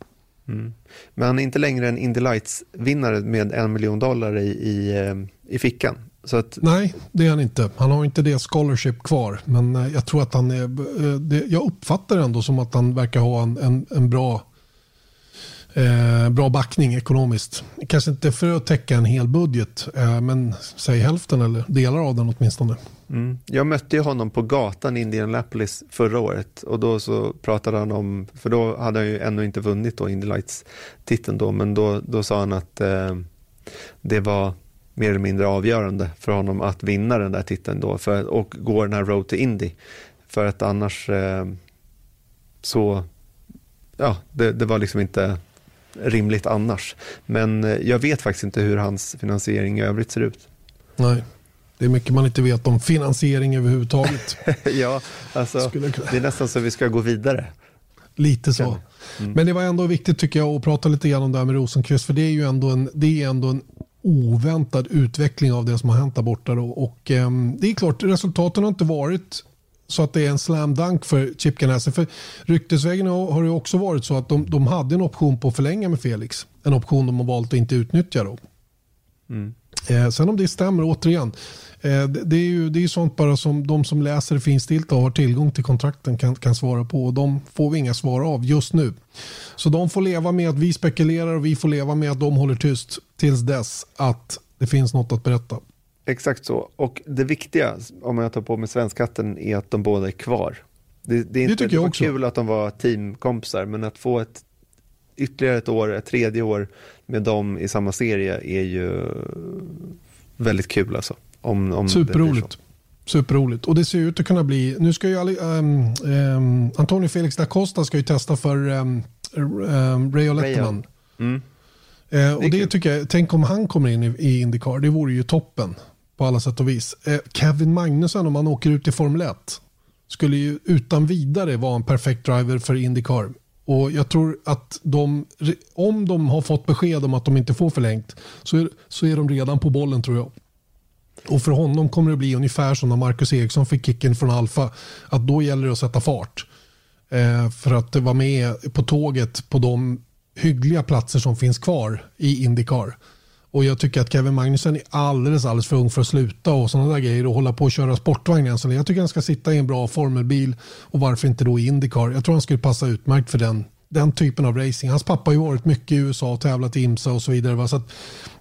Mm. Men han är inte längre en Indy Lights-vinnare med en miljon dollar i, i, eh, i fickan. Att... Nej, det är han inte. Han har inte det scholarship kvar. Men eh, jag tror att han är... Det, jag uppfattar ändå som att han verkar ha en, en, en bra Eh, bra backning ekonomiskt. Kanske inte för att täcka en hel budget, eh, men säg hälften eller delar av den åtminstone. Mm. Jag mötte ju honom på gatan i Indianapolis förra året och då så pratade han om, för då hade han ju ännu inte vunnit då Indy Lights-titeln då, men då, då sa han att eh, det var mer eller mindre avgörande för honom att vinna den där titeln då för, och gå den här Road to Indy. För att annars eh, så, ja, det, det var liksom inte rimligt annars. Men eh, jag vet faktiskt inte hur hans finansiering i övrigt ser ut. Nej, det är mycket man inte vet om finansiering överhuvudtaget. ja, alltså, det är nästan så vi ska gå vidare. Lite så. Mm. Men det var ändå viktigt tycker jag att prata lite grann om det här med Rosenqvist. För det är ju ändå en, det är ändå en oväntad utveckling av det som har hänt där borta. Då. Och, eh, det är klart, resultaten har inte varit så att det är en slam dunk för Chip Ganassi. För ryktesvägen har det också varit så att de, de hade en option på att förlänga med Felix. En option de har valt att inte utnyttja. Då. Mm. Eh, sen om det stämmer, återigen. Eh, det, det, är ju det är sånt bara som de som läser finstilt och har tillgång till kontrakten kan, kan svara på. Och de får vi inga svar av just nu. Så de får leva med att vi spekulerar och vi får leva med att de håller tyst tills dess att det finns något att berätta. Exakt så. Och det viktiga, om jag tar på mig svenskatten, är att de båda är kvar. Det, det är inte, det, det var också. kul att de var teamkompisar, men att få ett ytterligare ett år, ett tredje år med dem i samma serie är ju väldigt kul alltså. Om, om Superroligt. Superroligt. Och det ser ut att kunna bli, nu ska ju um, um, Antonio Felix da Costa ska ju testa för um, um, Ray Letterman. Mm. Eh, och det tycker jag, tänk om han kommer in i, i Indycar, det vore ju toppen på alla sätt och vis. Eh, Kevin Magnusson om han åker ut i Formel 1 skulle ju utan vidare vara en perfekt driver för Indycar. Och jag tror att de, om de har fått besked om att de inte får förlängt så är, så är de redan på bollen tror jag. Och för honom kommer det bli ungefär som när Marcus Eriksson fick kicken från Alfa. Att då gäller det att sätta fart. Eh, för att vara med på tåget på de hyggliga platser som finns kvar i Indycar. Och jag tycker att Kevin Magnussen är alldeles, alldeles för ung för att sluta och sådana där grejer och hålla på och köra sportvagn. jag tycker han ska sitta i en bra formelbil och varför inte då i Indycar. Jag tror han skulle passa utmärkt för den den typen av racing. Hans pappa har ju varit mycket i USA och tävlat i IMSA och så vidare. Va? Så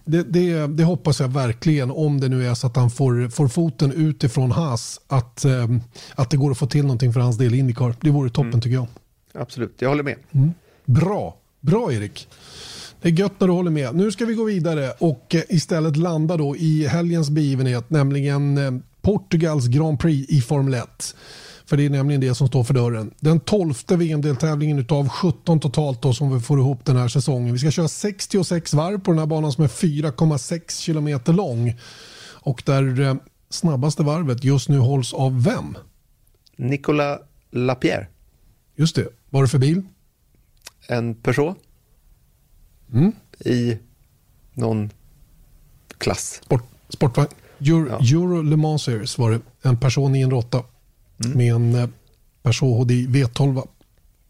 det, det, det, hoppas jag verkligen om det nu är så att han får, får foten utifrån Haas. Att, eh, att det går att få till någonting för hans del i Indycar. Det vore toppen mm. tycker jag. Absolut, jag håller med. Mm. Bra, bra Erik. Det är gött när du håller med. Nu ska vi gå vidare och eh, istället landa då i helgens begivenhet, nämligen eh, Portugals Grand Prix i Formel 1. För det är nämligen det som står för dörren. Den tolfte VM-deltävlingen av 17 totalt då, som vi får ihop den här säsongen. Vi ska köra 66 varv på den här banan som är 4,6 kilometer lång. Och där eh, snabbaste varvet just nu hålls av vem? Nicolas Lapierre. Just det. Vad är det för bil? En Peugeot. Mm. I någon klass. Sport, sportvagn. Euro, ja. Euro Le Mans Series var det. En person 908 mm. med en eh, Peugeot HDI V12.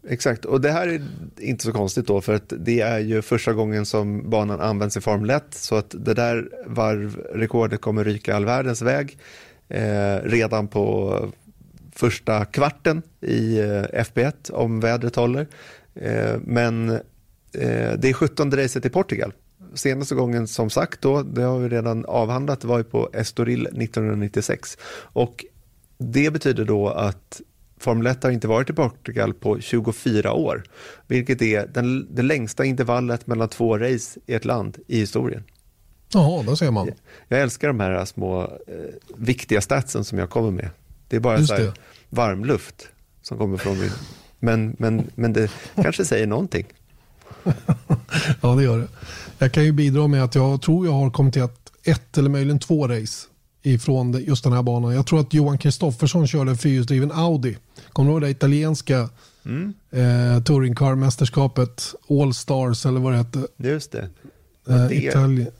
Exakt, och det här är inte så konstigt då för att det är ju första gången som banan används i Formel 1 så att det där varvrekordet kommer ryka all världens väg eh, redan på första kvarten i eh, FB1 om vädret håller. Eh, men det är 17 racet i Portugal. Senaste gången som sagt då, det har vi redan avhandlat, var ju på Estoril 1996. Och det betyder då att Formel 1 har inte varit i Portugal på 24 år, vilket är den, det längsta intervallet mellan två race i ett land i historien. Jaha, då ser man. Jag, jag älskar de här små eh, viktiga statsen som jag kommer med. Det är bara så här, varm luft som kommer från min... Men, men, men det kanske säger någonting. ja, det gör det. Jag kan ju bidra med att jag tror jag har kommenterat ett eller möjligen två race ifrån just den här banan. Jag tror att Johan Kristoffersson körde fyrhjulsdriven Audi. Kommer du ihåg det italienska mm. eh, Touring Car-mästerskapet? All Stars eller vad det hette. Just det. Eh, Italien.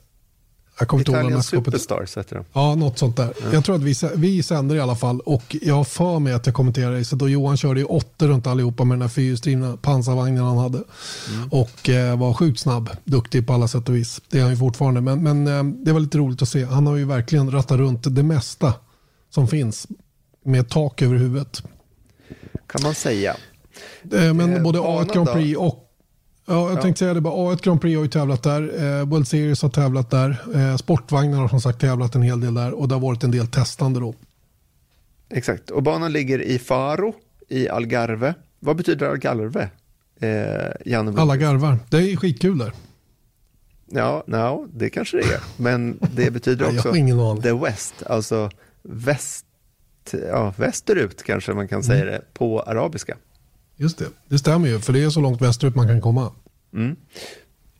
Jag kommer inte ihåg Superstars heter de. Ja, något sånt där. Mm. Jag tror att vi, vi sänder i alla fall och jag har för mig att jag kommenterade racet och Johan körde i åtta runt allihopa med den här fyrhjulsdrivna pansarvagnen han hade. Mm. Och eh, var sjukt snabb, duktig på alla sätt och vis. Det är han ju fortfarande. Men, men eh, det var lite roligt att se. Han har ju verkligen rattat runt det mesta som finns med tak över huvudet. Kan man säga. Eh, men eh, både A1 Grand Prix och Ja, jag ja. tänkte säga det. Bara A1 Grand Prix har ju tävlat där. Eh, World Series har tävlat där. Eh, sportvagnar har som sagt tävlat en hel del där och det har varit en del testande då. Exakt, och banan ligger i Faro i Algarve. Vad betyder Algarve? Eh, Alla garvar. Det är skitkul där. Ja, no, det kanske det är. Men det betyder också the west, alltså väst, ja, västerut kanske man kan säga mm. det på arabiska. Just det, det stämmer ju, för det är så långt västerut man kan komma. Mm.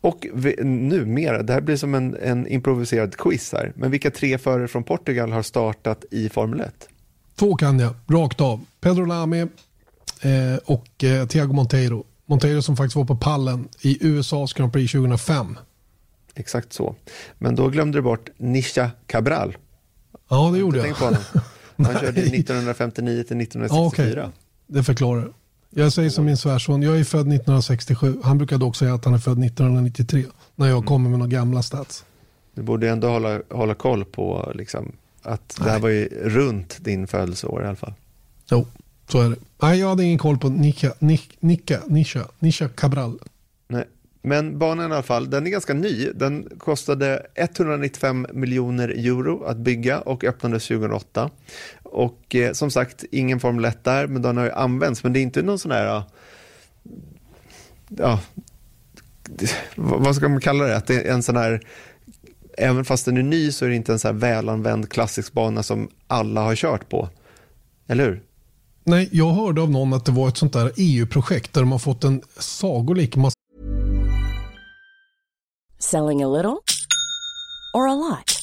Och vi, nu mer, det här blir som en, en improviserad quiz här. Men vilka tre förare från Portugal har startat i Formel 1? Två kan jag, rakt av. Pedro Lamy eh, och eh, Thiago Monteiro. Monteiro som faktiskt var på pallen i USAs Grand Prix 2005. Exakt så. Men då glömde du bort Nisha Cabral. Ja, det gjorde jag. Han körde 1959 till 1964. Ah, okay. Det förklarar. Jag säger som min svärson, jag är född 1967. Han brukade också säga att han är född 1993. När jag mm. kommer med några gamla stats. Du borde ändå hålla, hålla koll på liksom, att det här var ju runt din födelseår i alla fall. Jo, så är det. Nej, jag hade ingen koll på Nika, Nika, Nika, Nisha, Nisha Cabral. Nej, men banan i alla fall, den är ganska ny. Den kostade 195 miljoner euro att bygga och öppnades 2008. Och eh, som sagt, ingen Formel 1 där, men den har ju använts. Men det är inte någon sån här, ja, vad ska man kalla det? Att det är en sån här, även fast den är ny så är det inte en så här välanvänd klassisk bana som alla har kört på. Eller hur? Nej, jag hörde av någon att det var ett sånt där EU-projekt där de har fått en sagolik massa Selling a little or a lot?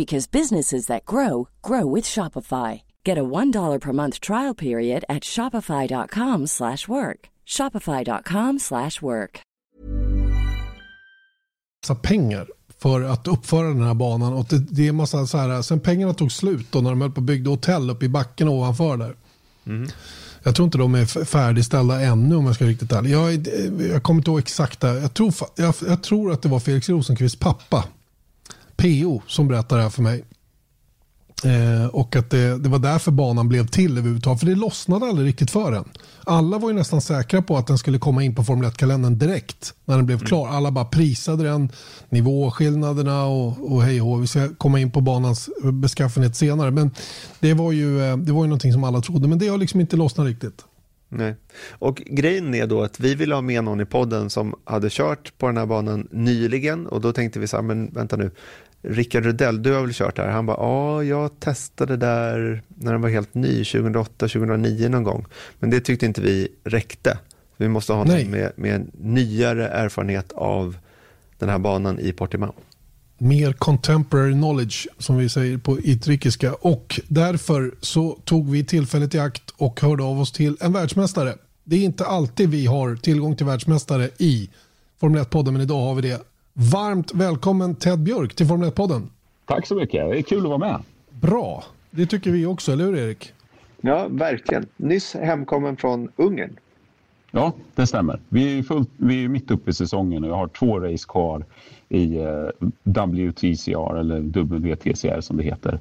because businesses that grow grow with Shopify. Get a $1 per month trial period at shopify.com/work. shopify.com/work. massa pengar för att uppföra den här banan. Och det, det är massa så här, sen pengarna tog slut då när de höll på att bygga hotell uppe i backen ovanför där. Mm. Jag tror inte de är färdigställda ännu om jag ska vara riktigt ärlig. Jag, jag kommer inte ihåg exakt. Jag tror, jag, jag tror att det var Felix Rosenqvists pappa, PO, som berättade det här för mig. Eh, och att det, det, var därför banan blev till överhuvudtaget. För det lossnade aldrig riktigt för den. Alla var ju nästan säkra på att den skulle komma in på Formel 1-kalendern direkt när den blev klar. Alla bara prisade den, nivåskillnaderna och, och hej och Vi ska komma in på banans beskaffenhet senare. Men det var ju, eh, det var ju någonting som alla trodde. Men det har liksom inte lossnat riktigt. Nej. Och grejen är då att vi ville ha med någon i podden som hade kört på den här banan nyligen och då tänkte vi så här, men vänta nu, Rickard Rudell, du har väl kört här? Han bara, ja, jag testade där när den var helt ny, 2008, 2009 någon gång. Men det tyckte inte vi räckte. Vi måste ha någon med, med nyare erfarenhet av den här banan i Portimao. Mer contemporary knowledge som vi säger på utrikiska. Och därför så tog vi tillfället i akt och hörde av oss till en världsmästare. Det är inte alltid vi har tillgång till världsmästare i Formel 1-podden, men idag har vi det. Varmt välkommen Ted Björk till Formel 1-podden. Tack så mycket, det är kul att vara med. Bra, det tycker vi också, eller hur Erik? Ja, verkligen. Nyss hemkommen från Ungern. Ja, det stämmer. Vi är, fullt, vi är mitt uppe i säsongen och jag har två race kvar i eh, WTCR eller WTCR som det heter.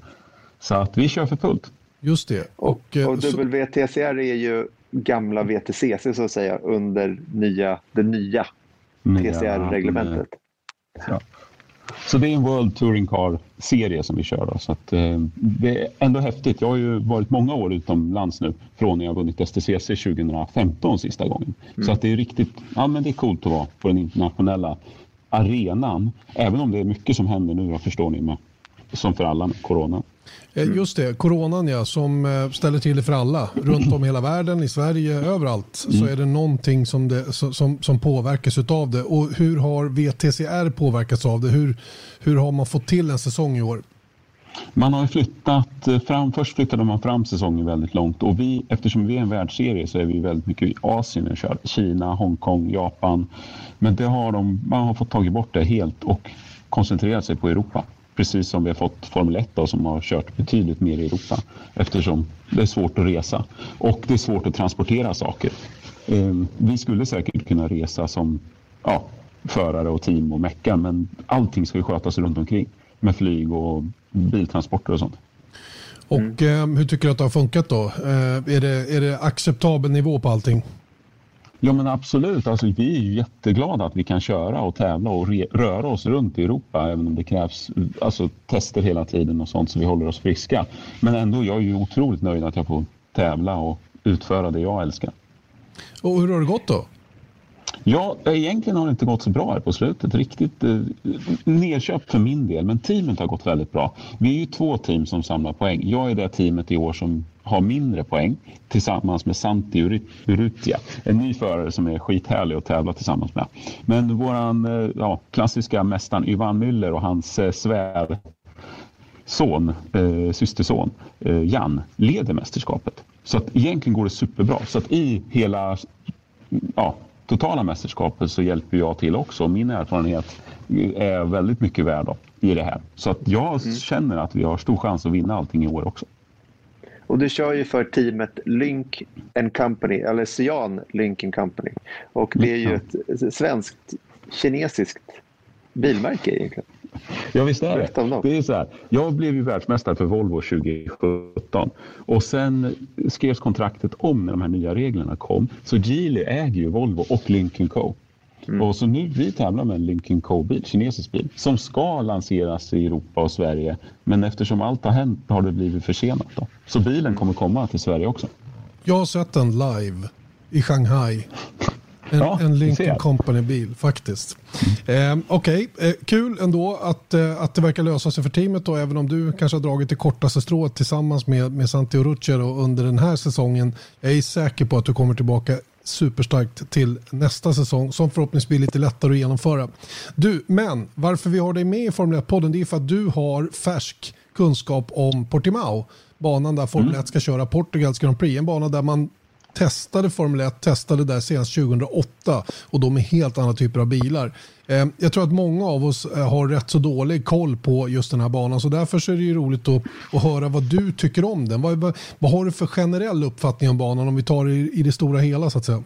Så att vi kör för fullt. Just det. Och, och, eh, och WTCR är ju gamla VTCC så att säga under nya, det nya TCR-reglementet. Ja. Så det är en World Touring Car-serie som vi kör. Då, så att, eh, det är ändå häftigt. Jag har ju varit många år utomlands nu från när jag vunnit STCC 2015 sista gången. Mm. Så att det är riktigt, ja men det är coolt att vara på den internationella arenan. Även om det är mycket som händer nu, förstår ni, med, som för alla med corona. Mm. Just det, coronan ja, som eh, ställer till det för alla. Runt om hela världen, i Sverige, överallt mm. så är det någonting som, det, som, som påverkas av det. Och hur har VTCR påverkats av det? Hur, hur har man fått till en säsong i år? Man har flyttat eh, fram, först flyttade man fram säsongen väldigt långt och vi, eftersom vi är en världsserie så är vi väldigt mycket i Asien och kör. Kina, Hongkong, Japan. Men det har de, man har fått tagit bort det helt och koncentrerat sig på Europa. Precis som vi har fått Formel 1 då, som har kört betydligt mer i Europa eftersom det är svårt att resa och det är svårt att transportera saker. Ehm, vi skulle säkert kunna resa som ja, förare och team och mecka men allting ska ju skötas runt omkring med flyg och biltransporter och sånt. Och mm. hur tycker du att det har funkat då? Eh, är, det, är det acceptabel nivå på allting? Ja men absolut, alltså, vi är ju jätteglada att vi kan köra och tävla och röra oss runt i Europa även om det krävs alltså, tester hela tiden och sånt så vi håller oss friska. Men ändå, jag är ju otroligt nöjd att jag får tävla och utföra det jag älskar. Och hur har det gått då? Ja, egentligen har det inte gått så bra här på slutet. Riktigt eh, nedköpt för min del, men teamet har gått väldigt bra. Vi är ju två team som samlar poäng. Jag är det teamet i år som har mindre poäng tillsammans med Santi Urrutia. En ny förare som är skithärlig att tävla tillsammans med. Men våran eh, ja, klassiska mästaren Ivan Müller och hans eh, svär son, eh, systerson eh, Jan leder mästerskapet. Så att egentligen går det superbra. Så att i hela ja, totala mästerskapet så hjälper jag till också. Min erfarenhet är väldigt mycket värd i det här. Så att jag mm. känner att vi har stor chans att vinna allting i år också. Och du kör ju för teamet Link and Company, eller Cyan Link and Company. Och det är ju ett svenskt kinesiskt bilmärke egentligen. Ja visst är det. Det är så här. Jag blev ju världsmästare för Volvo 2017 och sen skrevs kontraktet om när de här nya reglerna kom. Så Geely äger ju Volvo och Lincoln Co. Mm. Och så nu vi tävlar med en Lincoln Co-bil, kinesisk bil, som ska lanseras i Europa och Sverige. Men eftersom allt har hänt har det blivit försenat. Då. Så bilen kommer komma till Sverige också. Jag har sett den live i Shanghai. En, ja, en Lincoln Company-bil faktiskt. Eh, Okej, okay. eh, kul ändå att, eh, att det verkar lösa sig för teamet då, även om du kanske har dragit det kortaste strået tillsammans med, med Santi Rucero under den här säsongen. Jag är säker på att du kommer tillbaka superstarkt till nästa säsong som förhoppningsvis blir lite lättare att genomföra. Du, men varför vi har dig med i Formel 1-podden det är för att du har färsk kunskap om Portimao. Banan där Formel 1 mm. ska köra Portugals Grand Prix. En bana där man testade Formel 1, testade där senast 2008 och då med helt andra typer av bilar. Eh, jag tror att många av oss eh, har rätt så dålig koll på just den här banan så därför så är det ju roligt att, att höra vad du tycker om den. Vad, vad, vad har du för generell uppfattning om banan om vi tar det i, i det stora hela så att säga?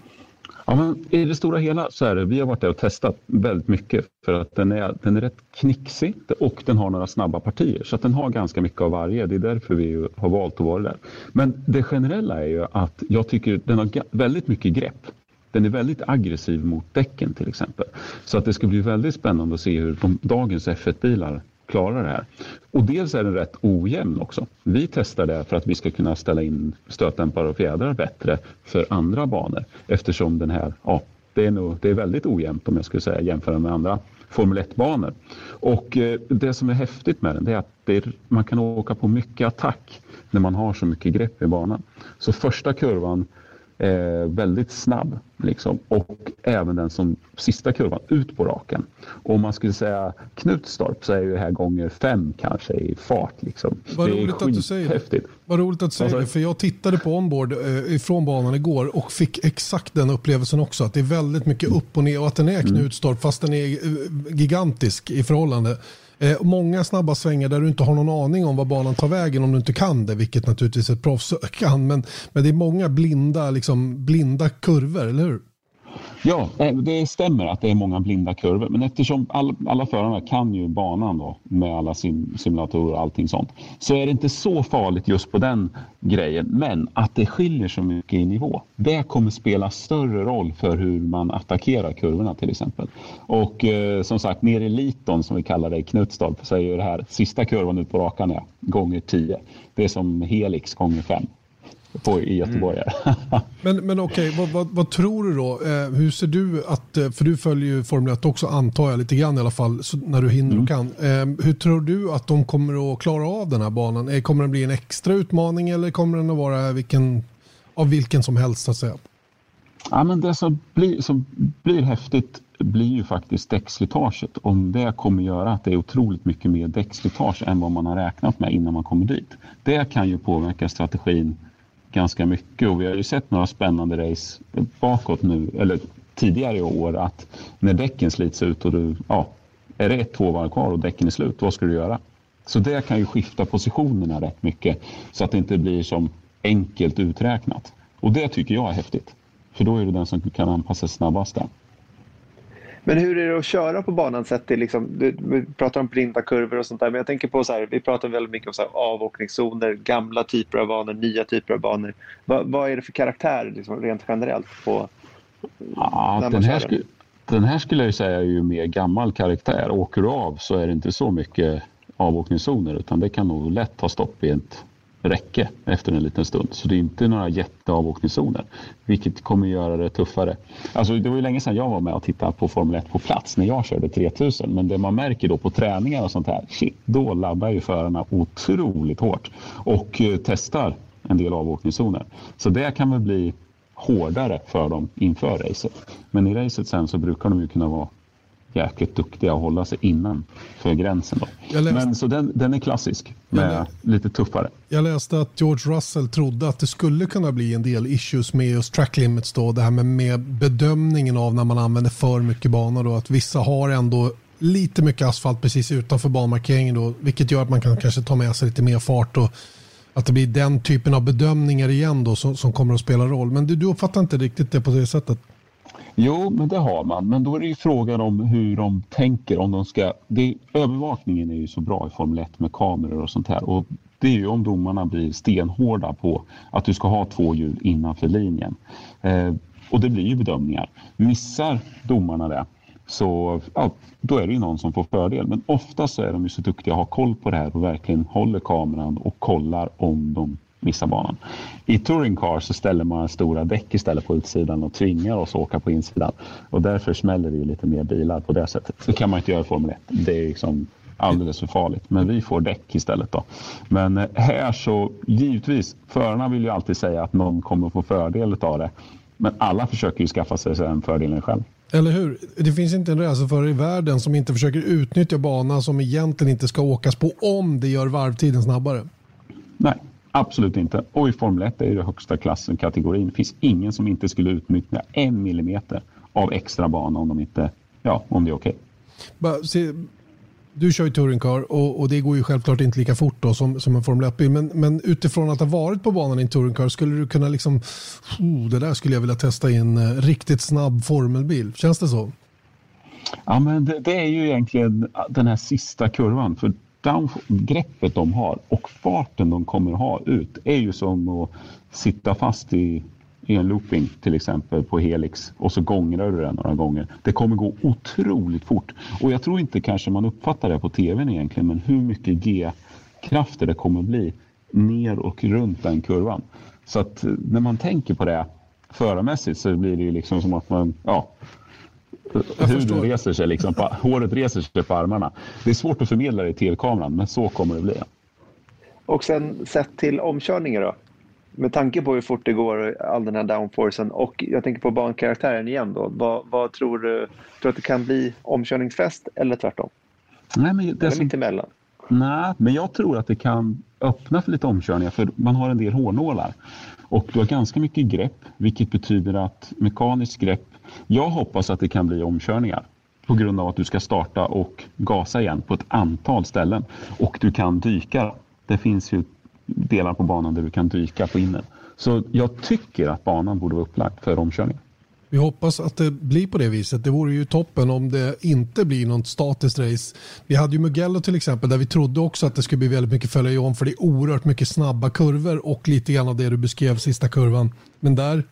Ja, men I det stora hela så är det, vi har varit där och testat väldigt mycket för att den är, den är rätt knixig och den har några snabba partier. Så att den har ganska mycket av varje. Det är därför vi har valt att vara där. Men det generella är ju att jag tycker den har väldigt mycket grepp. Den är väldigt aggressiv mot däcken till exempel. Så att det ska bli väldigt spännande att se hur de, dagens F1-bilar klarar det här. Och dels är den rätt ojämn också. Vi testar det för att vi ska kunna ställa in stötdämpare och fjädrar bättre för andra banor eftersom den här, ja, det är, nog, det är väldigt ojämnt om jag skulle säga jämföra med andra Formel 1-banor. Och eh, det som är häftigt med den är att är, man kan åka på mycket attack när man har så mycket grepp i banan. Så första kurvan eh, väldigt snabb. Liksom. Och även den som sista kurvan ut på raken. Och om man skulle säga Knutstorp så är det här gånger fem kanske i fart. Liksom. Vad det roligt att du säger det. Vad roligt att du säger alltså, det. För jag tittade på onboard eh, ifrån banan igår och fick exakt den upplevelsen också. Att det är väldigt mycket upp och ner och att den är mm. Knutstorp fast den är eh, gigantisk i förhållande. Eh, många snabba svängar där du inte har någon aning om var banan tar vägen om du inte kan det, vilket naturligtvis ett proffs kan. Men, men det är många blinda, liksom, blinda kurvor, eller hur? Ja, eh, det stämmer att det är många blinda kurvor. Men eftersom all, alla förarna kan ju banan då, med alla sim, simulatorer och allting sånt så är det inte så farligt just på den grejen. Men att det skiljer så mycket i nivå, det kommer spela större roll för hur man attackerar kurvorna till exempel. Och eh, som sagt, nere i Liton som vi kallar det i Knutstorp så är ju det här sista kurvan ut på rakan är gånger 10. Det är som Helix gånger 5 på, i Göteborg. Mm. men men okej, okay, vad, vad, vad, tror du då? Eh, hur ser du att, eh, för du följer ju Formel 1 också antar jag lite grann i alla fall så, när du hinner mm. och kan. Eh, hur tror du att de kommer att klara av den här banan? Eh, kommer den bli en extra utmaning eller kommer den att vara vilken, av vilken som helst så att säga? Ja, men det som blir, som blir häftigt blir ju faktiskt däckslitaget. Om det kommer göra att det är otroligt mycket mer däckslitage än vad man har räknat med innan man kommer dit. Det kan ju påverka strategin ganska mycket och vi har ju sett några spännande race bakåt nu, eller tidigare i år, att när däcken slits ut och du, ja, är det ett, två varv kvar och däcken är slut, vad ska du göra? Så det kan ju skifta positionerna rätt mycket så att det inte blir som enkelt uträknat. Och det tycker jag är häftigt. För då är det den som kan anpassa sig snabbast där. Men hur är det att köra på banan sett till, liksom, du, vi pratar om blinda kurvor och sånt där, men jag tänker på så här, vi pratar väldigt mycket om så här, avåkningszoner, gamla typer av banor, nya typer av banor. Va, vad är det för karaktär liksom, rent generellt på ja, den, här skulle, den här skulle jag säga är ju mer gammal karaktär. Åker du av så är det inte så mycket avåkningszoner utan det kan nog lätt ta stopp i ett räcke efter en liten stund. Så det är inte några jätteavåkningszoner, vilket kommer göra det tuffare. Alltså, det var ju länge sedan jag var med och tittade på Formel 1 på plats när jag körde 3000. Men det man märker då på träningar och sånt här, shit, då laddar ju förarna otroligt hårt och eh, testar en del avåkningszoner. Så det kan väl bli hårdare för dem inför racet. Men i racet sen så brukar de ju kunna vara jäkligt duktiga att hålla sig innan för gränsen. Då. Men så den, den är klassisk, med lite tuffare. Jag läste att George Russell trodde att det skulle kunna bli en del issues med just track limits då, det här med, med bedömningen av när man använder för mycket banor då, att vissa har ändå lite mycket asfalt precis utanför banmarkeringen då, vilket gör att man kan kanske ta med sig lite mer fart och att det blir den typen av bedömningar igen då som, som kommer att spela roll. Men du, du uppfattar inte riktigt det på det sättet? Jo, men det har man. Men då är det ju frågan om hur de tänker. Om de ska, det, övervakningen är ju så bra i Formel 1 med kameror och sånt här. Och det är ju om domarna blir stenhårda på att du ska ha två hjul innanför linjen. Eh, och det blir ju bedömningar. Missar domarna det så ja, då är det ju någon som får fördel. Men oftast är de ju så duktiga att ha koll på det här och verkligen håller kameran och kollar om de missa banan. I touring car så ställer man stora däck istället på utsidan och tvingar oss att åka på insidan. Och därför smäller det lite mer bilar på det sättet. Det kan man inte göra i Formel 1. Det är liksom alldeles för farligt. Men vi får däck istället då. Men eh, här så givetvis, förarna vill ju alltid säga att någon kommer få fördel av det. Men alla försöker ju skaffa sig den fördelen själv. Eller hur? Det finns inte en racerförare i världen som inte försöker utnyttja banan som egentligen inte ska åkas på om det gör varvtiden snabbare. Nej, Absolut inte. Och i Formel 1 är det högsta klassen kategorin. Det finns ingen som inte skulle utnyttja en millimeter av extra bana om, de inte, ja, om det är okej. Okay. Du kör ju touringcar och, och det går ju självklart inte lika fort då som, som en Formel 1-bil. Men, men utifrån att ha varit på banan i en touringcar skulle du kunna liksom, oh, det där skulle jag vilja testa i en uh, riktigt snabb formelbil. Känns det så? Ja, men det, det, är ju egentligen den här sista kurvan. För greppet de har och farten de kommer ha ut är ju som att sitta fast i, i en looping till exempel på Helix och så gångrar du den några gånger. Det kommer gå otroligt fort och jag tror inte kanske man uppfattar det på tvn egentligen men hur mycket G-krafter det kommer bli ner och runt den kurvan. Så att eh, när man tänker på det förarmässigt så blir det ju liksom som att man, ja, huden reser sig, liksom, på, håret reser sig på armarna. Det är svårt att förmedla det i tv-kameran, men så kommer det bli. Och sen sett till omkörningar då? Med tanke på hur fort det går, all den här downforcen och jag tänker på bankaraktären igen då. Vad, vad tror du? Tror du att det kan bli omkörningsfest eller tvärtom? Nej, men det eller som... mittemellan? Nej, men jag tror att det kan öppna för lite omkörningar för man har en del hårnålar. Och du har ganska mycket grepp, vilket betyder att mekaniskt grepp jag hoppas att det kan bli omkörningar på grund av att du ska starta och gasa igen på ett antal ställen. Och du kan dyka. Det finns ju delar på banan där du kan dyka på innen. Så jag tycker att banan borde vara upplagd för omkörning. Vi hoppas att det blir på det viset. Det vore ju toppen om det inte blir något statiskt race. Vi hade ju Mugello till exempel där vi trodde också att det skulle bli väldigt mycket följa om för det är oerhört mycket snabba kurvor och lite grann av det du beskrev sista kurvan. Men där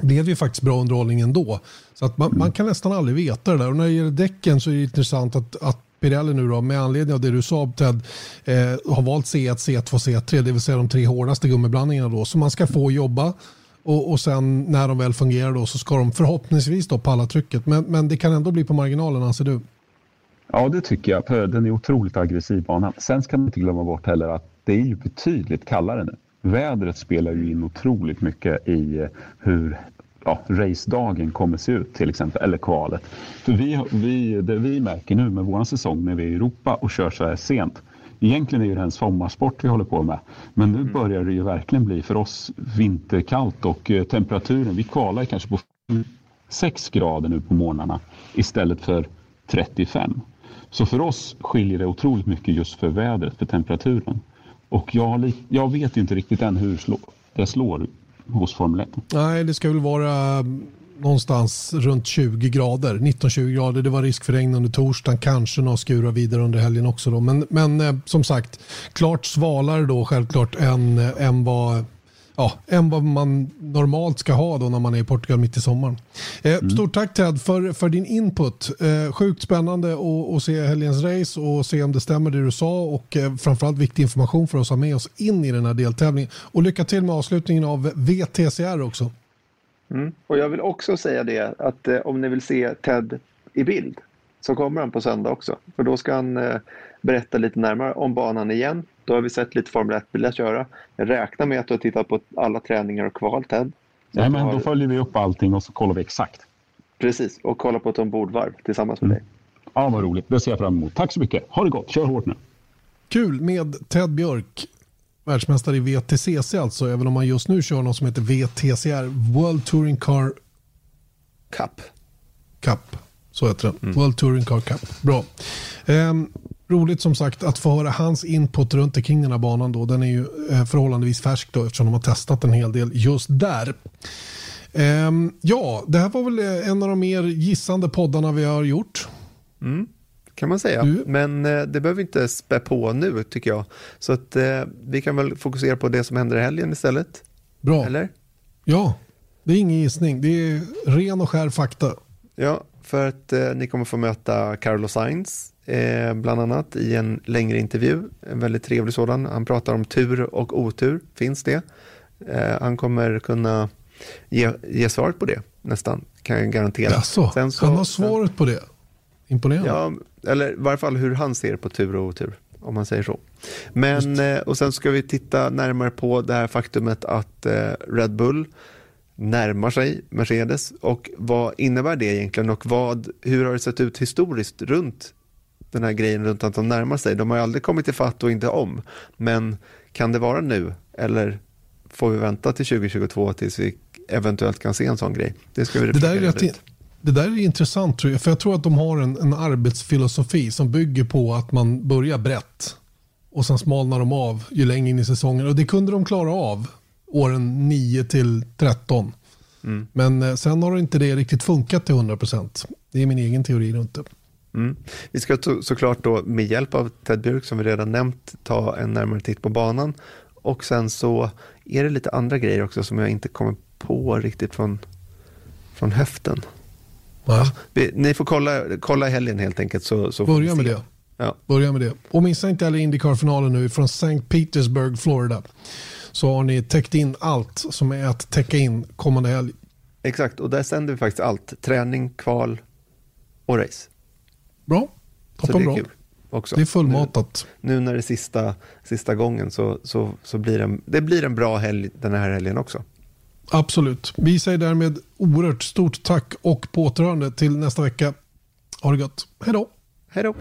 blev ju faktiskt bra underhållning ändå. Så att man, man, kan nästan aldrig veta det där. Och när det gäller däcken så är det intressant att, att Pirelli nu då, med anledning av det du sa Ted, eh, har valt C1, C2, C3, det vill säga de tre hårdaste gummiblandningarna då. Så man ska få jobba och, och sen när de väl fungerar då så ska de förhoppningsvis då palla trycket. Men, men det kan ändå bli på marginalen anser du? Ja, det tycker jag. Den är otroligt aggressiv banan. Sen ska man inte glömma bort heller att det är ju betydligt kallare nu. Vädret spelar ju in otroligt mycket i eh, hur ja, racedagen kommer se ut till exempel, eller kvalet. För vi, vi, det vi märker nu med vår säsong när vi är i Europa och kör så här sent. Egentligen är det en sommarsport vi håller på med. Men nu mm. börjar det ju verkligen bli för oss vinterkallt och eh, temperaturen, vi kvalar kanske på 6 grader nu på morgnarna istället för 35. Så för oss skiljer det otroligt mycket just för vädret, för temperaturen. Och jag, jag vet inte riktigt än hur det slår hos Formel 1. Nej, det ska väl vara mm, någonstans runt 20 grader, 19-20 grader. Det var risk för regn under torsdagen, kanske några skurar vidare under helgen också. Då. Men, men eh, som sagt, klart svalare då självklart än, eh, än vad ja, än vad man normalt ska ha då när man är i Portugal mitt i sommaren. Eh, mm. Stort tack Ted för, för din input. Eh, sjukt spännande att se helgens race och se om det stämmer det du sa och eh, framförallt viktig information för oss att ha med oss in i den här deltävlingen. Och lycka till med avslutningen av VTCR också. Mm. Och jag vill också säga det att eh, om ni vill se Ted i bild så kommer han på söndag också. För då ska han eh, berätta lite närmare om banan igen då har vi sett lite Formel 1-bilar köra. Jag räknar med att du har tittat på alla träningar och kval, Ted. Nej, men har... då följer vi upp allting och så kollar vi exakt. Precis, och kollar på ett ombordvarv tillsammans med mm. dig. Ja, vad roligt. Det ser jag fram emot. Tack så mycket. Ha det gott. Kör hårt nu. Kul med Ted Björk. Världsmästare i VTCC alltså, även om han just nu kör något som heter VTCR, World Touring Car Cup. Cup, så heter den. Mm. World Touring Car Cup. Bra. Um, roligt som sagt att få höra hans input runt omkring den här banan. Då. Den är ju eh, förhållandevis färsk då, eftersom de har testat en hel del just där. Um, ja, det här var väl eh, en av de mer gissande poddarna vi har gjort. Mm, kan man säga. Du? Men eh, det behöver vi inte spä på nu tycker jag. Så att eh, vi kan väl fokusera på det som händer i helgen istället. Bra. Eller? Ja, det är ingen gissning. Det är ren och skär fakta. Ja, för att eh, ni kommer få möta Carlos Sainz eh, bland annat i en längre intervju. En väldigt trevlig sådan. Han pratar om tur och otur, finns det. Eh, han kommer kunna ge, ge svaret på det nästan, kan jag garantera. Jaså, sen så, han har svaret sen, på det? Imponerande. Ja, eller i varje fall hur han ser på tur och otur, om man säger så. Men, eh, och sen ska vi titta närmare på det här faktumet att eh, Red Bull närmar sig Mercedes och vad innebär det egentligen och vad, hur har det sett ut historiskt runt den här grejen runt att de närmar sig. De har ju aldrig kommit ifatt och inte om. Men kan det vara nu eller får vi vänta till 2022 tills vi eventuellt kan se en sån grej? Det ska vi det där, är rätt, ut. det där är intressant tror jag, för jag tror att de har en, en arbetsfilosofi som bygger på att man börjar brett och sen smalnar de av ju längre in i säsongen. Och det kunde de klara av åren 9 till 13. Mm. Men eh, sen har inte det riktigt funkat till 100%. Det är min egen teori runt det. Mm. Vi ska såklart då med hjälp av Ted Björk som vi redan nämnt ta en närmare titt på banan. Och sen så är det lite andra grejer också som jag inte kommer på riktigt från, från höften. Ja. Vi, ni får kolla, kolla helgen helt enkelt. Så, så Börja med det. Ja. Börja med det. Och missa inte heller Indycar-finalen nu från St. Petersburg, Florida. Så har ni täckt in allt som är att täcka in kommande helg. Exakt, och där sänder vi faktiskt allt. Träning, kval och race. Bra. Toppen bra. Också. Det är fullmatat. Nu, nu, när det är sista, sista gången så, så, så blir det, det blir en bra helg den här helgen också. Absolut. Vi säger därmed oerhört stort tack och på återhörande till nästa vecka. Ha det gott. Hej då. Hej då.